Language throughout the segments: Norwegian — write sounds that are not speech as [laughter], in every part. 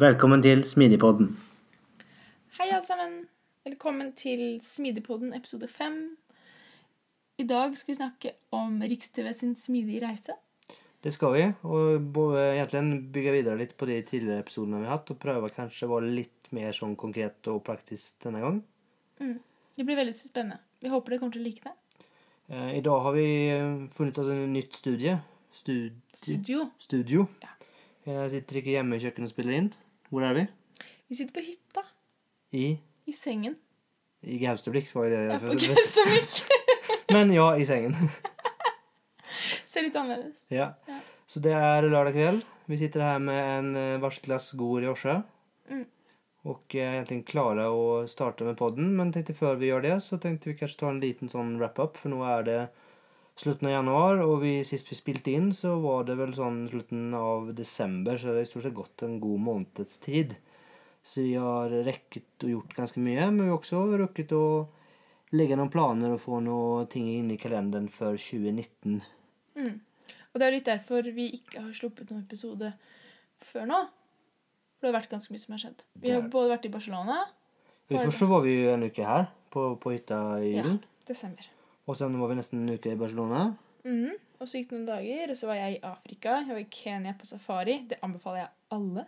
Velkommen til Smidigpodden. Hei, alle sammen. Velkommen til Smidigpodden episode fem. I dag skal vi snakke om Riks-TV sin smidige reise. Det skal vi, og egentlig bygge videre litt på de tidligere episodene vi har hatt, og prøve kanskje å være litt mer sånn konkret og praktisk denne gang. Mm. Det blir veldig spennende. Vi håper dere kommer til å like det. Eh, I dag har vi eh, funnet oss en nytt studie. Studi Studio. Studio. Ja. Jeg sitter ikke hjemme i kjøkkenet og spiller inn. Hvor er vi? Vi sitter på hytta. I? I sengen. I Gausteblikk, var det ja, på Gaustablikk. Men ja, i sengen. [laughs] Ser litt annerledes. Ja. ja. Så det er lørdag kveld. Vi sitter her med en eh, varselglass god Rioja. Mm. Og egentlig egentligen klara å starte med podden. Men tenkte før vi gjør det så tenkte vi kanskje ta en liten sånn wrap-up. For nå er det slutten av januar, og vi, sist vi spilte inn, så var det vel sånn slutten av desember. Så det i stort sett gått en god måneds tid. Så vi har rekket og gjort ganske mye. Men vi har også rukket å legge noen planer og få noen ting inn i kalenderen for 2019. Mm. Og det er litt derfor vi ikke har sluppet noen episode før nå. For det har vært ganske mye som har skjedd. Vi har både vært i Barcelona Vi Først var vi en uke her, på, på hytta i julen. Ja, desember. Og så var vi nesten en uke i Barcelona. Mm Og så gikk det noen dager, og så var jeg i Afrika. Jeg var i Kenya på safari. Det anbefaler jeg alle,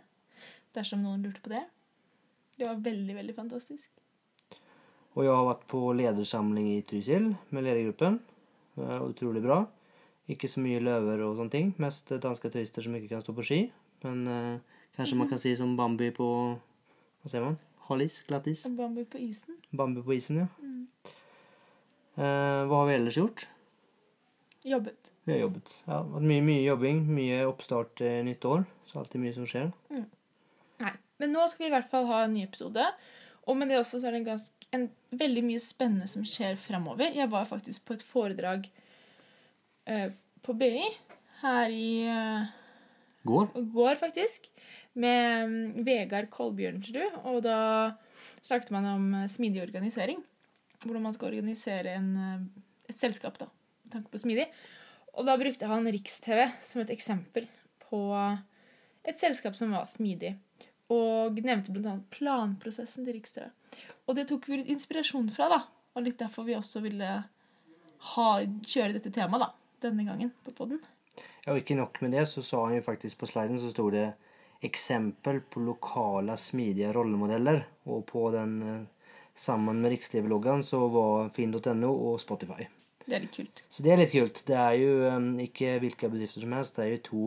dersom noen lurte på det. Det var veldig, veldig fantastisk. Og jeg har vært på ledersamling i Trysil med ledergruppen. Utrolig bra. Ikke så mye løver og sånne ting. Mest danske turister som ikke kan stå på ski. Men eh, Kanskje man kan si som Bambi på Hva sier man? Hallis? Glattis? Bambi på isen. Bambi på isen, ja. Mm. Eh, hva har vi ellers gjort? Jobbet. Vi har jobbet. Ja, mye, mye jobbing. Mye oppstart eh, nytt år. Så alltid mye som skjer. Mm. Nei, men nå skal vi i hvert fall ha en ny episode. Og med det også så er det en, ganske, en veldig mye spennende som skjer framover. Jeg var faktisk på et foredrag eh, på BI her i eh, Går? Går, faktisk med um, Vegard Kolbjørnsrud. Og da snakket man om eh, smidig organisering. Hvordan man skal organisere en, eh, et selskap, da, med tanke på smidig. Og da brukte han Riks-TV som et eksempel på et selskap som var smidig. Og nevnte bl.a. planprosessen til Riks-TV. Og det tok vi litt inspirasjon fra, da. Og litt derfor vi også ville ha, kjøre dette temaet da, denne gangen på poden. Ja, og ikke nok med det, så sa han jo faktisk på sliden så sto det eksempel på lokale smidige rollemodeller. Og på den eh, sammen med Riks-TV-loggaen så var finn.no og Spotify. Det er litt kult. Så det er litt kult. Det er jo um, ikke hvilke bedrifter som helst. Det er jo to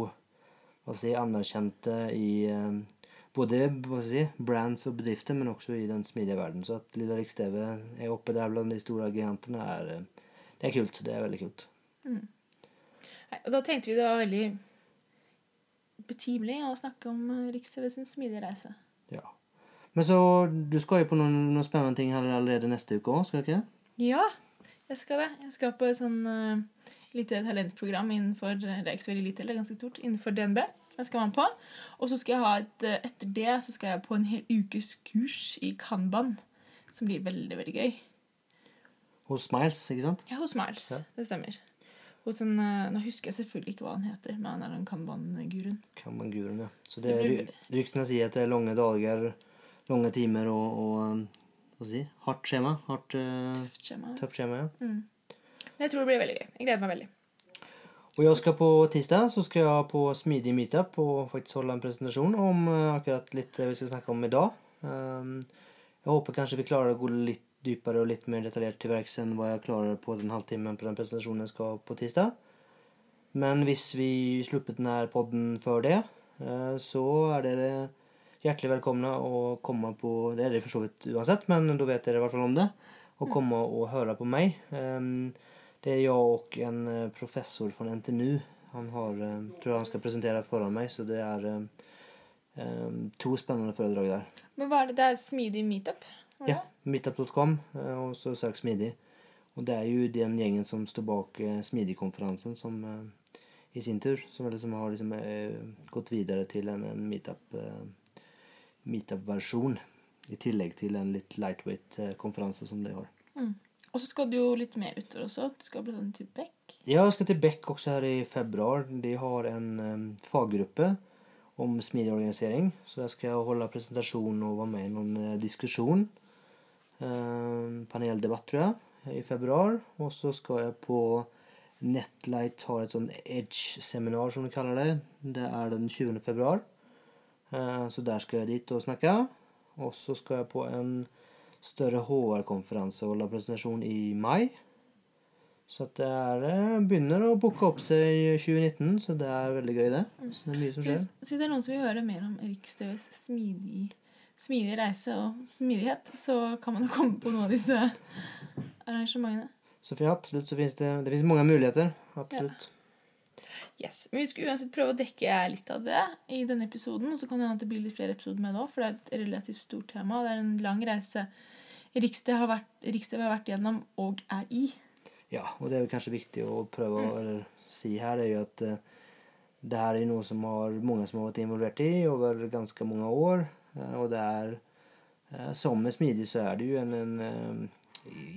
hva si, anerkjente i um, både si, brands og bedrifter, men også i den smidige verden. Så at Lilla Riks-TV er oppe der blant de store gigantene, er, det er kult. Det er veldig kult. Mm. Og da tenkte vi det var veldig betimelig å snakke om eh, Riks-TV sin smidige reise. Ja. Men så du skal jo på noen, noen spennende ting her allerede neste uke òg, skal du ikke? Ja, jeg skal det. Jeg skal på et sånn uh, lite talentprogram innenfor Det er ikke så veldig lite, det er ganske stort. Innenfor DNB. Jeg skal være med på. Og så skal jeg ha et uh, Etter det så skal jeg på en hel ukes kurs i Kanban. Som blir veldig, veldig gøy. Hos Smiles, ikke sant? Ja, hos Smiles. Ja. Det stemmer. Hos en, eh, nå husker jeg selvfølgelig ikke hva han heter, men han er den kanban-guruen. Kanban-guruen, ja. Så det, det ryktene sier at det er lange dager, lange timer og, og hva hva si, hardt skjema. Hardt, uh, tøft skjema. Tøft skjema ja. Mm. Jeg tror det blir veldig gøy. Jeg gleder meg veldig. Og jeg skal på tirsdag så skal jeg på Smidig meetup og faktisk holde en presentasjon om uh, akkurat litt vi skal snakke om i dag. Um, jeg håper kanskje vi klarer å gå litt dypere og litt mer detaljert til verks enn hva jeg klarer på den halvtimen på den presentasjonen jeg skal på tirsdag. Men hvis vi sluppet denne podden før det, eh, så er dere hjertelig velkomne å komme på Det er dere for så vidt uansett, men da vet dere i hvert fall om det. Å komme og høre på meg. Det er jeg og en eh, professor fra NTNU. Han har, eh, tror han skal presentere foran meg, så det er eh, to spennende foredrag der. Men hva er det? Det er smidig meetup? Ja, meetup.com, og så søk Smidig. Og det er jo den gjengen som står bak Smidig-konferansen, som i sin tur som liksom har liksom, gått videre til en, en meetup, meetup-versjon. I tillegg til en litt lightweight eh, som de har. Mm. Og så skal du jo litt mer utover også. Du skal bl.a. til Beck. Ja, Jeg skal til Beck også her i februar. De har en um, faggruppe om smidig organisering. Så jeg skal holde presentasjon og være med i noen eh, diskusjon. Um, paneldebatt, tror jeg, i februar. Og så skal jeg på Netlight har et sånn Edge-seminar, som de kaller det. Det er den 20. februar. Eh, så der skal jeg dit og snakke. Og så skal jeg på en større HR-konferanse og holde presentasjon i mai. Så det er, eh, begynner å booke opp seg i 2019, så det er veldig gøy, det. Så det er mye som skjer. så hvis det er noen som vil høre mer om Riks-TVs smidig, smidig reise og smidighet, så kan man jo komme på noen av disse arrangementene. Så for ja, absolutt så finnes det, det finnes mange muligheter. Absolutt. Yes. Men vi skal uansett prøve å dekke litt av det i denne episoden. Og så kan det hende at det blir litt flere episoder med det òg, for det er et relativt stort tema. og Det er en lang reise Riks-TV har, har vært gjennom og er i. Ja, og det er kanskje viktig å prøve å eller, si her, er jo at eh, det her er noe som har, mange som har vært involvert i over ganske mange år. Eh, og det er eh, Som med smidig så er det jo en, en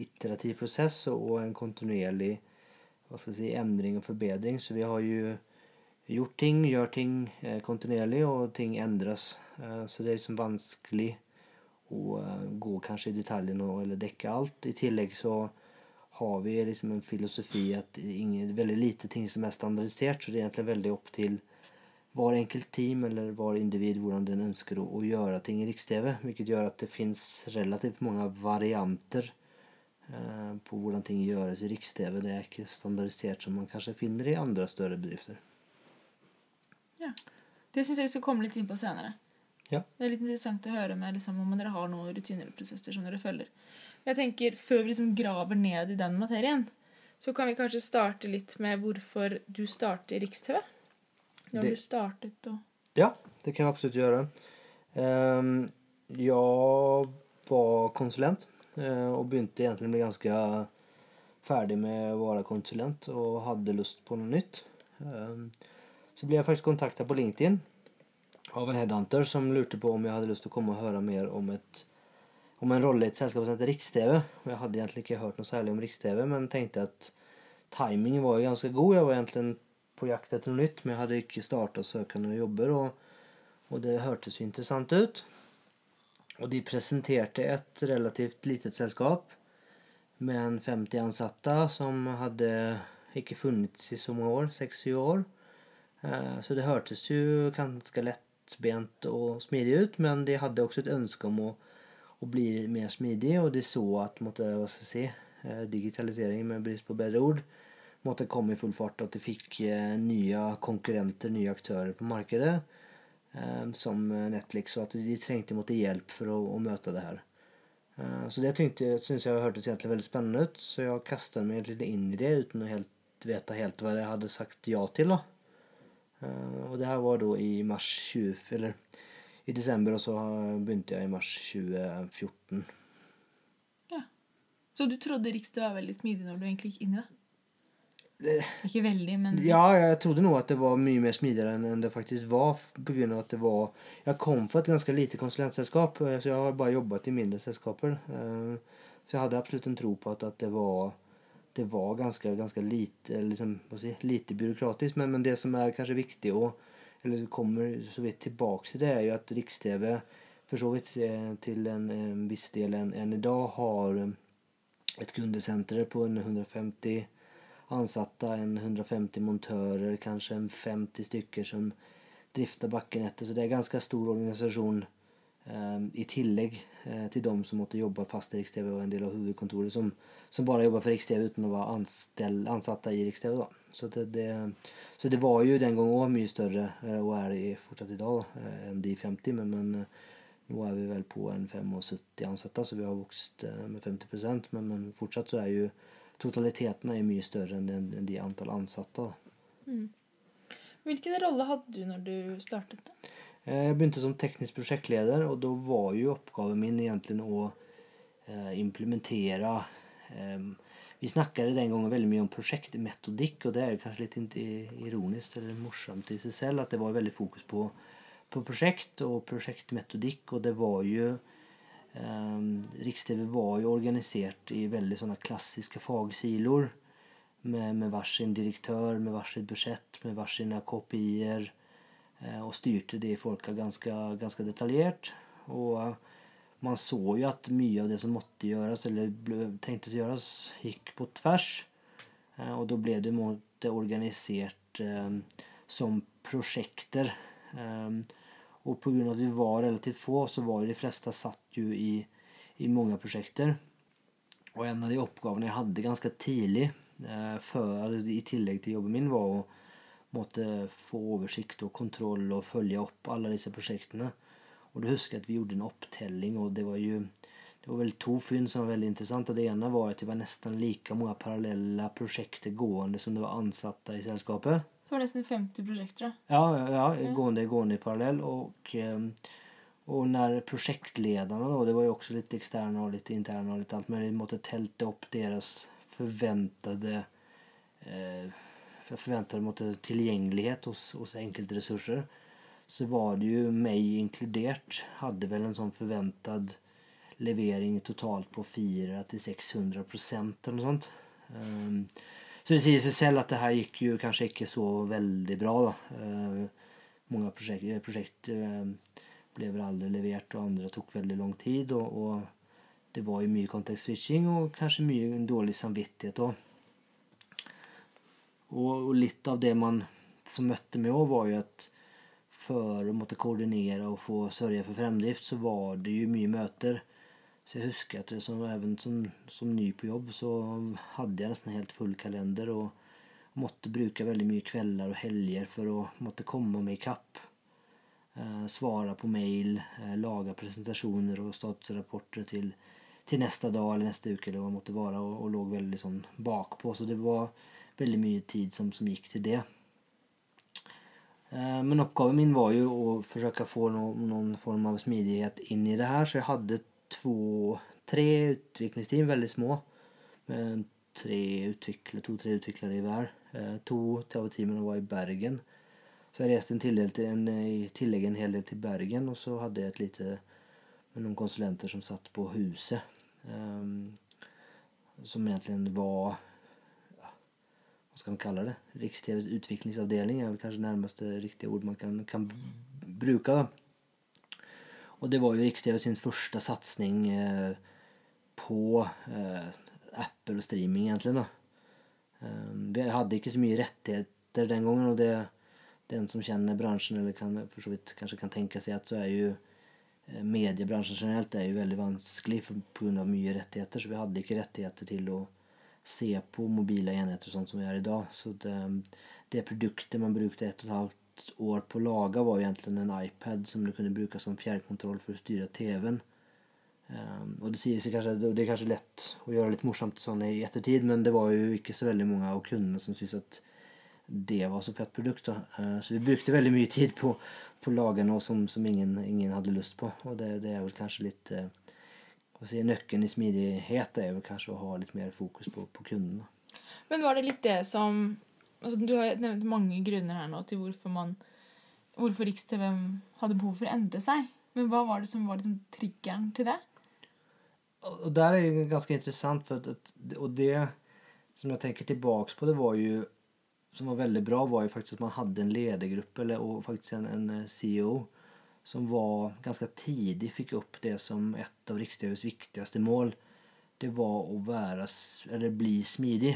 iterativ prosess og en kontinuerlig hva skal jeg si, endring og forbedring. Så vi har jo gjort ting, gjør ting eh, kontinuerlig, og ting endres. Eh, så det er liksom vanskelig å eh, gå kanskje i detaljen nå, eller dekke alt. I tillegg så har vi liksom en filosofi at ingen, veldig lite ting som er standardisert, så det er egentlig veldig opp til hver enkelt team eller hver individ hvordan den ønsker å, å gjøre ting i Riks-TV, hvilket gjør at det fins relativt mange varianter på hvordan ting gjøres i Riks-TV. Det er ikke standardisert som man kanskje finner i andre større bedrifter. Ja. Det syns jeg vi skal komme litt inn på senere. Ja. Det er litt interessant å høre med liksom, om dere har noen rutiner eller prosesser som dere følger. Jeg tenker, Før vi liksom graver ned i den materien, så kan vi kanskje starte litt med hvorfor du startet i Riks-TV. Når Det- du startet og Ja, det kan jeg absolutt gjøre. Um, jeg var konsulent eh, og begynte egentlig å bli ganske ferdig med å være konsulent og hadde lyst på noe nytt. Ehm, så ble jeg faktisk kontakta på LinkedIn av en headhunter som lurte på om jeg hadde lyst til å komme og høre mer om, et, om en rolle i et selskap som heter Riks-TV. Jeg hadde egentlig ikke hørt noe særlig om Riks-TV, men tenkte at timingen var jo ganske god. Jeg var egentlig på jakt etter noe nytt, men jeg hadde ikke starta å søke noen jobber. Og, og det hørtes jo interessant ut. Og de presenterte et relativt litet selskap med en 50 ansatte som hadde ikke funnits i så mange år, 6-7 år. Eh, Så det hørtes jo ganske lettbent og smidig ut, men de hadde også et ønske om å, å bli mer smidig, og de så at måtte, hva skal jeg si, eh, digitalisering med brist på bedre ord måtte komme i full fart, at de fikk eh, nye konkurrenter, nye aktører på markedet, som eh, Netflix, og at de trengte måtte hjelp for å, å møte det her. Eh, Så det syntes jeg hørtes egentlig veldig spennende ut, så jeg kastet meg litt inn i det uten å helt vite helt hva jeg hadde sagt ja til. da. Eh, Og det her var da i mars 20... Eller i desember, og så begynte jeg i mars 2014. Så du trodde Riks det var veldig smidig når du egentlig gikk inn i det? Ikke veldig, men litt. Ja, jeg trodde nå at det var mye mer smidigere enn det faktisk var på grunn av at det var Jeg kom fra et ganske lite konsulentselskap, eh, så jeg har bare jobbet i mindre selskaper. Eh, Så jeg hadde absolutt en tro på at, at det var det var ganske, ganske lite, liksom, si, lite byråkratisk. Men, men det som er kanskje viktig, og, eller kommer så vidt tilbake til det, er jo at Riks-TV for så vidt eh, til en, en viss del enn en i dag har eh, et kundesenter på en 150 ansatte, en 150 montører, kanskje en 50 stykker som drifter bakkenettet. Så det er en ganske stor organisasjon eh, I tillegg eh, til de som måtte jobbe fast i Riks-TV og en del av hovedkontoret som, som bare jobber for Riks-TV uten å være anstell, ansatte i Riks-TV. Så, det, så det var jo den gangen òg mye større, eh, og er det fortsatt i dag, da, enn de 50. Men, men nå er vi vel på en 75 ansatte, så vi har vokst med 50 men, men fortsatt så er jo totaliteten er mye større enn, de antall ansatte. Mm. Hvilken rolle hadde du når du startet? da? Eh, jeg begynte som teknisk prosjektleder, og da var jo oppgaven min egentlig å eh, implementere eh, Vi snakket den gangen veldig mye om prosjektmetodikk, og det er kanskje litt ironisk eller morsomt i seg selv at det var veldig fokus på, på prosjekt og prosjektmetodikk, og det var jo Riks-TV var jo organisert i veldig sånne klassiske fagsiloer. Med, med varsin direktør, med varsitt budsjett, med varsina KPI-er. Uh, og styrte det folka ganske, ganske detaljert. Og uh, man så jo at mye av det som måtte gjøres, eller tenktes gjøres, gikk på tvers. Uh, og da ble det organisert organisert som prosjekter. Um, och på grund av att vi var relativt få så var jo de flesta satt ju i, i många prosjekter. Og en av de oppgavene jeg hadde ganske tidlig eh, før, i tillegg til jobben min, var å måtte få oversikt og kontroll og følge opp alle disse prosjektene. Og da husker at vi gjorde en opptelling, og det var jo det var vel to funn som var veldig interessante. Det ene var at det var nesten like mange parallelle prosjekter gående som det var ansatte i selskapet. Så var nesten 50 prosjekter? Ja, ja, ja. gående, gående parallell. Och, og och när projektledarna då, det var ju också lite externa och lite interna och lite allt möjligt, måtte telte opp deres forventede eh, förväntade måtte, tillgänglighet hos, hos enkelte ressurser så var det jo meg inkludert hadde vel en sånn forventet levering totalt på 400-600 procent eller noe sånt. Um, så det sier seg selv at det her gikk jo kanskje ikke så veldig bra. da. Eh, mange prosjekt, prosjekt eh, ble vel aldri levert, og andre tok veldig lang tid. Og, og det var jo mye kontekst-switching og kanskje mye dårlig samvittighet òg. Og, og, litt av det man som møtte meg òg, var jo at for å måtte koordinere og få sørge for fremdrift, så var det jo mye møter så jeg husker at som, even som, som ny på jobb så hadde jeg nesten helt full kalender og måtte bruke veldig mye kvelder og helger for å måtte komme meg i kapp. Eh, svare på mail, eh, lage presentasjoner og statusrapporter til, til neste dag eller neste uke eller hva måtte være, og, og lå veldig sånn bakpå. Så det var veldig mye tid som, som gikk til det. Eh, men oppgaven min var jo å forsøke å få no, noen form av smidighet inn i det her, så jeg hadde två, tre utviklingsteam, veldig små. Med tre utvecklare, to-tre utvecklare i hver. Eh, to av teamen var i Bergen. Så jeg reste en tillegg, til en, i tillegg en hel del til Bergen, og så hadde jeg et lite med noen konsulenter som satt på huset. Um, som egentlig var ja, Hva skal man kalla det? Riks-TVs utviklingsavdeling er vel kanskje nærmeste riktige ord man kan, kan bruke. da. Og det var jo Riks-TV sin første satsing eh, på eh, Apple og streaming, egentlig. da. Eh, vi hadde ikke så mye rettigheter den gangen, og det, den som kjenner bransjen, eller kan, for så vidt kanskje kan tenke seg at så er jo eh, mediebransjen generelt er jo veldig vanskelig pga. mye rettigheter, så vi hadde ikke rettigheter til å se på mobile enheter sånn som vi gjør i dag. Så det, det produktet man brukte ett og et halvt år på laga var jo egentlig en iPad som du kunne bruke som fjernkontroll for å styre TV-en. Um, og det sier seg kanskje, det er kanskje lett å gjøre litt morsomt sånn i ettertid, men det var jo ikke så veldig mange av kundene som syntes at det var så fett produkt. Uh, så vi brukte veldig mye tid på, på å lage noe som, som ingen, ingen, hadde lyst på. Og det, det er vel kanskje litt uh, si, Nøkkelen i smidighet er vel kanskje å ha litt mer fokus på, på kunden. Men var det litt det som altså, Du har nevnt mange grunner her nå til hvorfor man hvorfor Riks-TV hadde behov for å endre seg. Men hva var det som var liksom triggeren til det? Og der er det ganske interessant, for at, og det som jeg tenker tilbake på, det var jo som var veldig bra, var jo faktisk at man hadde en ledergruppe og faktisk en, en eh, CEO som var ganske tidlig fikk opp det som et av Riks-TVs viktigste mål. Det var å være, eller bli smidig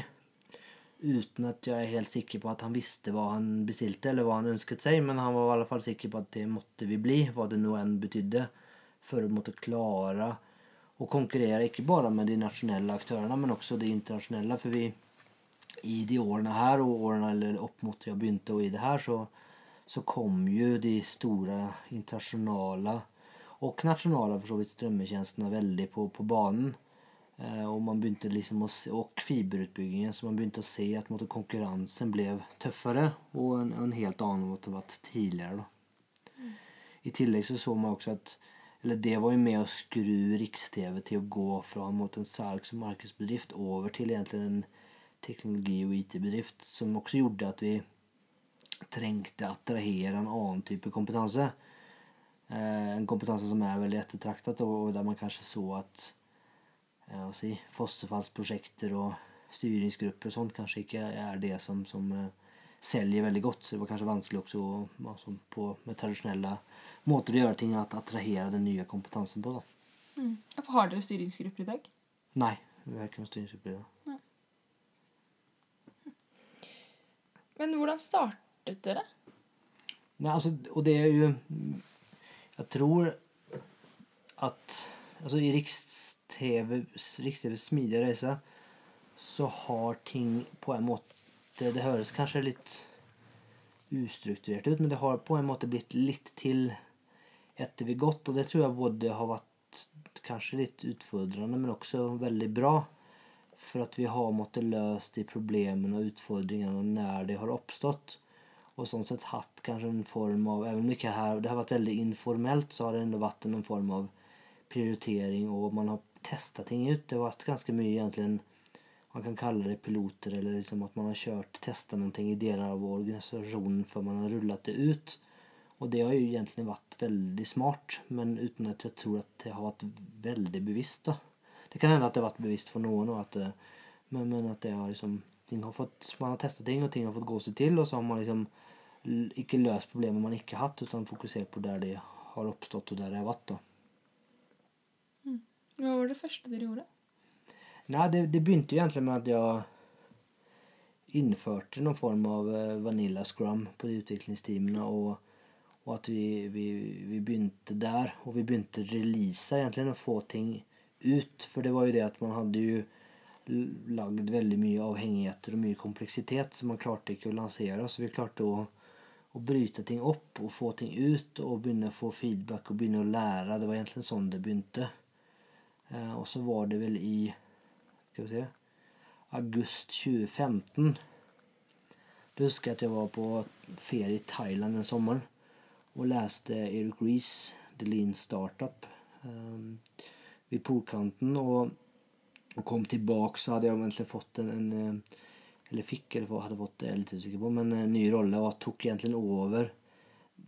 uten at jeg er helt sikker på at han visste hva han bestilte, eller hva han ønsket seg, men han var i alle fall sikker på at det måtte vi bli, hva det nå enn betydde, for å måtte klare å konkurrere ikke bare med de nasjonelle aktørene, men også de internasjonale. For vi i de årene her, og årene eller opp mot jeg begynte, og i det her, så, så kom jo de store internasjonale og nasjonale for så vidt strømmetjenestene veldig på, på banen. Eh, og man begynte liksom å se, og fiberutbyggingen, så man begynte å se at måtte, konkurransen ble tøffere og en, en helt annen måte enn tidligere. Da. I tillegg så så man også at eller det var jo med å skru Riks-TV til å gå fra mot en salgs- og markedsbedrift over til egentlig en teknologi- og IT-bedrift, som også gjorde at vi trengte å attrahere en annen type kompetanse. Eh, en kompetanse som er veldig ettertraktet, og der man kanskje så at ja, si, fosterfallsprosjekter og styringsgrupper og sånt kanskje ikke er det som, som uh, selger veldig godt. Så det var kanskje vanskelig også altså, på, med tradisjonelle måter å gjøre ting at attrahere den nye kompetansen på. da. Mm. Har dere styringsgrupper i dag? Nei, vi har ikke noen styringsgrupper i dag. Nei. Men hvordan startet dere? Nei, altså, og det er jo Jeg tror at altså, i Riks-TVs Riks smidige reise så har ting på en måte Det høres kanskje litt ustrukturert ut, men det har på en måte blitt litt til etter vi gått. Og det tror jeg både har vært kanskje litt utfordrende, men også veldig bra. For at vi har måttet løse de problemene og utfordringene når de har oppstått. Og sånn sett hatt kanskje en form av Even om det har vært veldig informelt, så har det enda vært en form av prioritering, og man har testa ting ut. Det har vært ganske mye egentlig man kan kalle det piloter, eller liksom at man har kjørt, testa noe i deler av organisasjonen før man har rullet det ut. Og det har jo egentlig vært veldig smart, men uten at jeg tror at det har vært veldig bevisst. da. Det kan hende at det har vært bevisst for noen, at, men, men, at det har liksom, har fått, man har testa ting, og ting har fått gå seg til. Og så har man liksom ikke løst problemer man ikke har hatt, utan fokusert på der de har oppstått, og der det har vært. da. Hva var det første dere gjorde? Nei, det, det begynte egentlig med at jeg innførte noen form av eh, vanilla scrum på de utviklingsteamene. Og, og at vi, vi, vi, begynte der. Og vi begynte å release egentlig og få ting ut. For det var jo det at man hadde jo lagd veldig mye avhengigheter og mye kompleksitet som man klarte ikke å lansere. Så vi klarte å, å bryte ting opp og få ting ut og begynne å få feedback og begynne å lære. Det var egentlig sånn det begynte. Eh, og så var det vel i skal vi se august 2015. Da husker jeg at jeg var på ferie i Thailand den sommeren og leste Eric Reece, The Lean Startup, ved polkanten. Og, kom tilbake, så hadde jeg egentlig fått en, en eh, Eller fikk, eller hadde fått jeg er litt usikker på, men en ny rolle, og tok egentlig over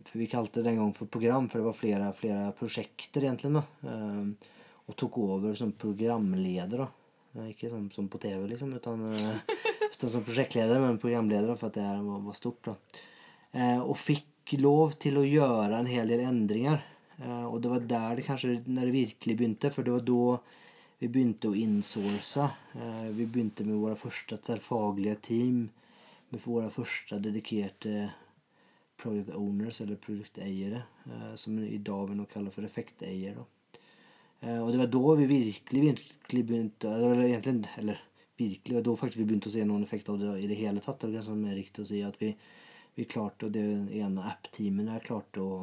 For vi kalte det den gang for program, for det var flere, flere prosjekter, egentlig. da, og tok over som programleder. da ikke som, som, på TV, liksom, utan, [laughs] utan som prosjektleder, men programleder for at det var, var stort. Da. Eh, og fikk lov til å gjøre en hel del endringer. Eh, og det var der det kanskje når det virkelig begynte, for det var da vi begynte å insource. Eh, vi begynte med våre første tverrfaglige team, med våre første dedikerte product owners, eller produkteiere, eh, som i dag vil kalle for effekteiere. Eh, og det var da vi virkelig, virkelig begynte Eller egentlig Eller virkelig, det var da faktisk vi begynte å se noen effekt av det i det hele tatt. Det er mer riktig å si at vi, vi klarte, og det ene app-teamet der klarte å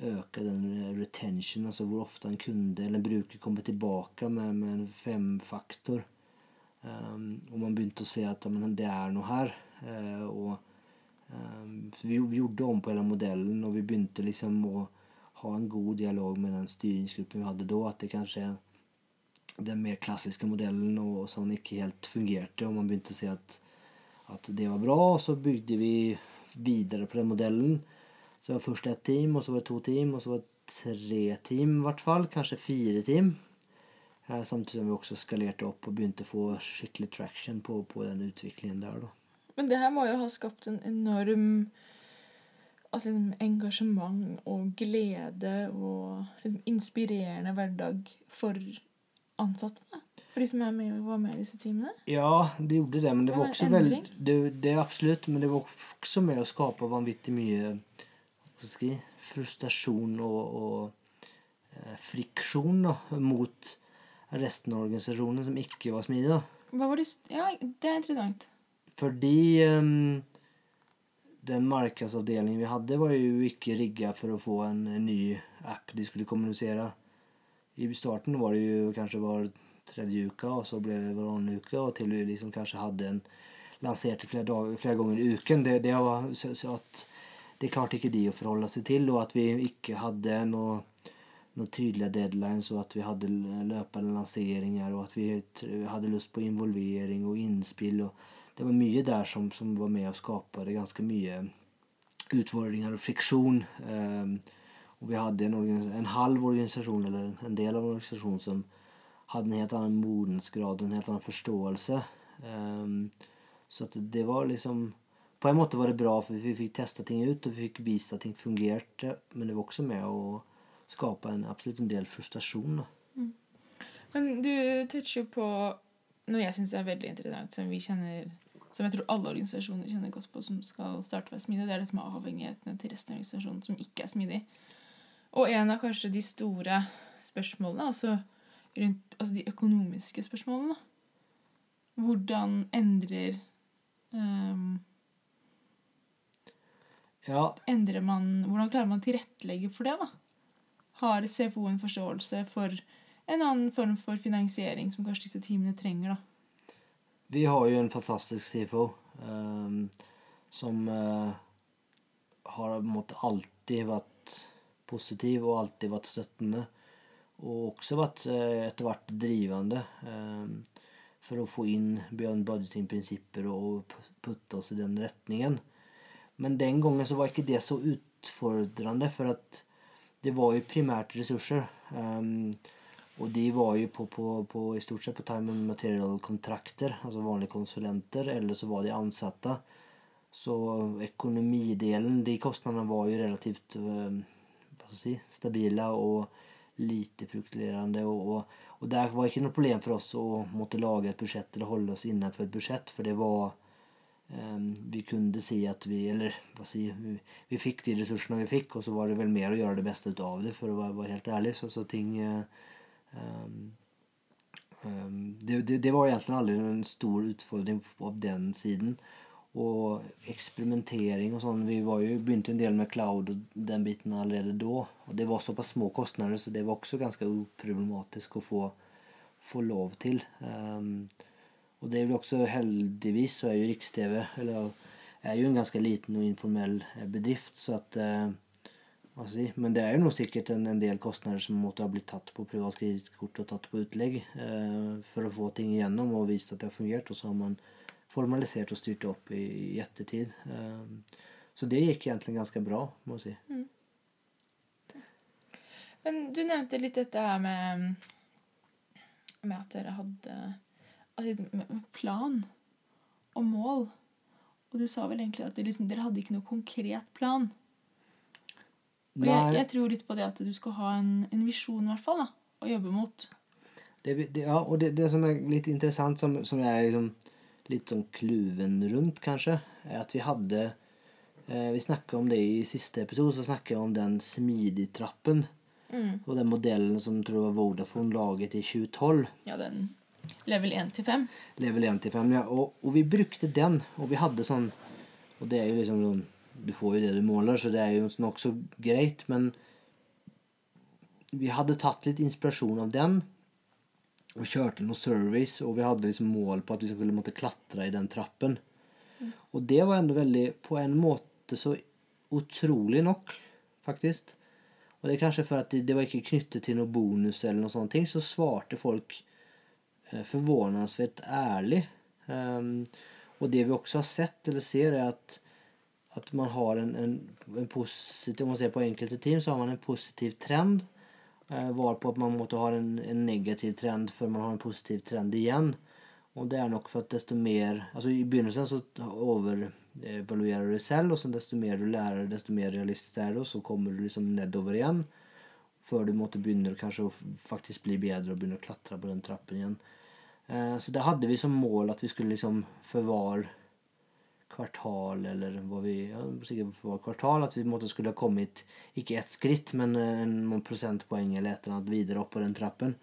øke den retention, altså hvor ofte en kunde eller en bruker kommer tilbake med, med en femfaktor. Um, og man begynte å se at men, det er noe her. Uh, og um, vi, vi, gjorde om på hele modellen, og vi begynte liksom å ha en god dialog med den styringsgruppen vi hadde da. At det kanskje den mer klassiske modellen og sånn ikke helt fungerte. Og man begynte å se at, at det var bra. Og så bygde vi videre på den modellen. Så det var først ett team, og så var det to team, og så var det tre team i hvert fall. Kanskje fire team. Eh, samtidig som vi også skalerte opp og begynte å få skikkelig traction på, på den utviklingen der. da. Men det her må jo ha skapt en enorm altså, liksom, engasjement og glede og liksom, inspirerende hverdag for ansatte. Da. For de som er med, var med i disse timene? Ja, det gjorde det. Men det, var også veldig det, det, absolutt, men det var også med å skape vanvittig mye si, frustrasjon og, og eh, friksjon da, mot resten av organisasjonen som ikke var smidig. da. Hva var det Ja, det er interessant. Fordi ehm, den marknadsavdelningen vi hadde var jo ikke rigga for å få en, ny app de skulle kommunisere. I starten var det jo kanskje var tredje uke, og så ble det varannan uke, og til vi liksom kanskje hadde en lansert flere, dager, flere ganger i uken. Det, det, var, så, så at det klarte ikke de å forholde seg til, og at vi ikke hadde noe noen tydelige deadlines og at vi hadde løpende lanseringer og at vi hadde lyst på involvering og innspill. Og det var mye der som, som var med og skapte ganske mye utfordringer og friksjon. Um, og vi hadde en, en halv organisasjon, eller en del av en organisasjon, som hadde en helt annen modensgrad og en helt annen forståelse. Um, så det var liksom På en måte var det bra, for vi fikk testa ting ut og vi fikk vist at ting fungerte, men det var også med å skape en, absolutt en del frustrasjon. Mm. Men du toucher jo på noe jeg syns er veldig interessant, som vi kjenner som jeg tror alle organisasjoner kjenner godt på som skal starte å være smidig, det er dette med avhengighetene til resten av organisasjonen som ikke er smidig. Og en av kanskje de store spørsmålene, altså rundt altså de økonomiske spørsmålene Hvordan endrer um, Ja, endrer man, Hvordan klarer man å tilrettelegge for det? da? Har CFO en forståelse for en annen form for finansiering som kanskje disse teamene trenger? da? Vi har jo en fantastisk CFO um, som uh, har måte alltid vært positiv og alltid vært støttende. Og også vært uh, etter hvert drivende um, for å få inn beyond budgeting-prinsipper og putte oss i den retningen. Men den gangen så var ikke det så utfordrende, for at det var jo primært ressurser. ehm, og de var jo på, på, på, i stort sett på time and material-kontrakter, altså vanlige konsulenter, eller så var de ansatte. Så økonomidelen, de kostnadene var jo relativt eh, hva si, stabile og lite fruktulerende, Og, og, og der var ikke noe problem for oss å måtte lage et budsjett eller holde oss innenfor et budsjett, for det var eh, Vi kunne si at vi Eller hva si vi, vi fikk de ressursene vi fikk, og så var det vel mer å gjøre det beste ut av det, for å være, helt ærlig. Så, så ting eh, det, det, det var egentlig aldri en stor utfordring av den siden. Og eksperimentering og sånn Vi var jo begynte en del med cloud og den biten allerede da. Og det var såpass små kostnader, så det var også ganske uproblematisk å få, få lov til. Um, og det er vel også heldigvis så er jo Riks-TV eller er jo en ganske liten og informell eh, bedrift, så at jeg si, Men det er jo nå sikkert en, en del kostnader som måtte ha blitt tatt på privat kredittkort og tatt på utlegg eh, for å få ting igjennom og vist at det har fungert. Og så har man formalisert og styrt det opp i, i ettertid. Eh, så det gikk egentlig ganske bra, må jeg si. Men du nevnte litt dette her med, med at dere hadde plan og mål. Og du sa vel egentlig at dere, liksom, dere hadde ikke noe konkret plan. Jeg, jeg tror litt på det at du skal ha en, en visjon, i hvert fall, da, å jobbe mot. det, det, ja, og det, det som er litt interessant, som, som jeg er liksom litt sånn kluven rundt, kanskje, er at vi hadde eh, Vi snakka om det i siste episode, så snakka jeg om den smidig-trappen. Og den modellen som tror jeg var Vodafone laget i 2012. Ja, den level 1 til 5. Level 1 til 5, ja. Og, og vi brukte den, og vi hadde sånn Og det er jo liksom sånn Du får jo det du måler, så det er jo nokså greit, men vi hadde tatt litt inspirasjon av den og kjørte noen surveys, og vi hadde liksom mål på at vi skulle måtte klatre i den trappen. Og det var enda veldig, på en måte så utrolig nok, faktisk. Og det er kanskje for at det, det var ikke knyttet til noe bonus eller noe sånne ting, så svarte folk eh, förvånansvärt ærlig. Um, og det vi også har sett eller ser er att, att man har en, en, en positiv, om man ser på enkelte team så har man en positiv trend. Eh, varpå at man måtte ha en, en negativ trend før man har en positiv trend igjen. Og det er nok for at desto mer, altså i begynnelsen så overevaluerer du deg selv, og så desto mer du lærer, desto mer realistisk er det, og så kommer du liksom nedover igjen. Før du måtte begynne kanskje å faktisk bli bedre og begynne å klatre på den trappen igjen. Eh, Så det hadde vi som mål at vi skulle liksom for hver kvartal eller hva vi ja, sikkert var kvartal at vi måtte skulle ha kommet ikke ett skritt, men en, noen prosentpoeng eller et eller annet videre opp på den trappen.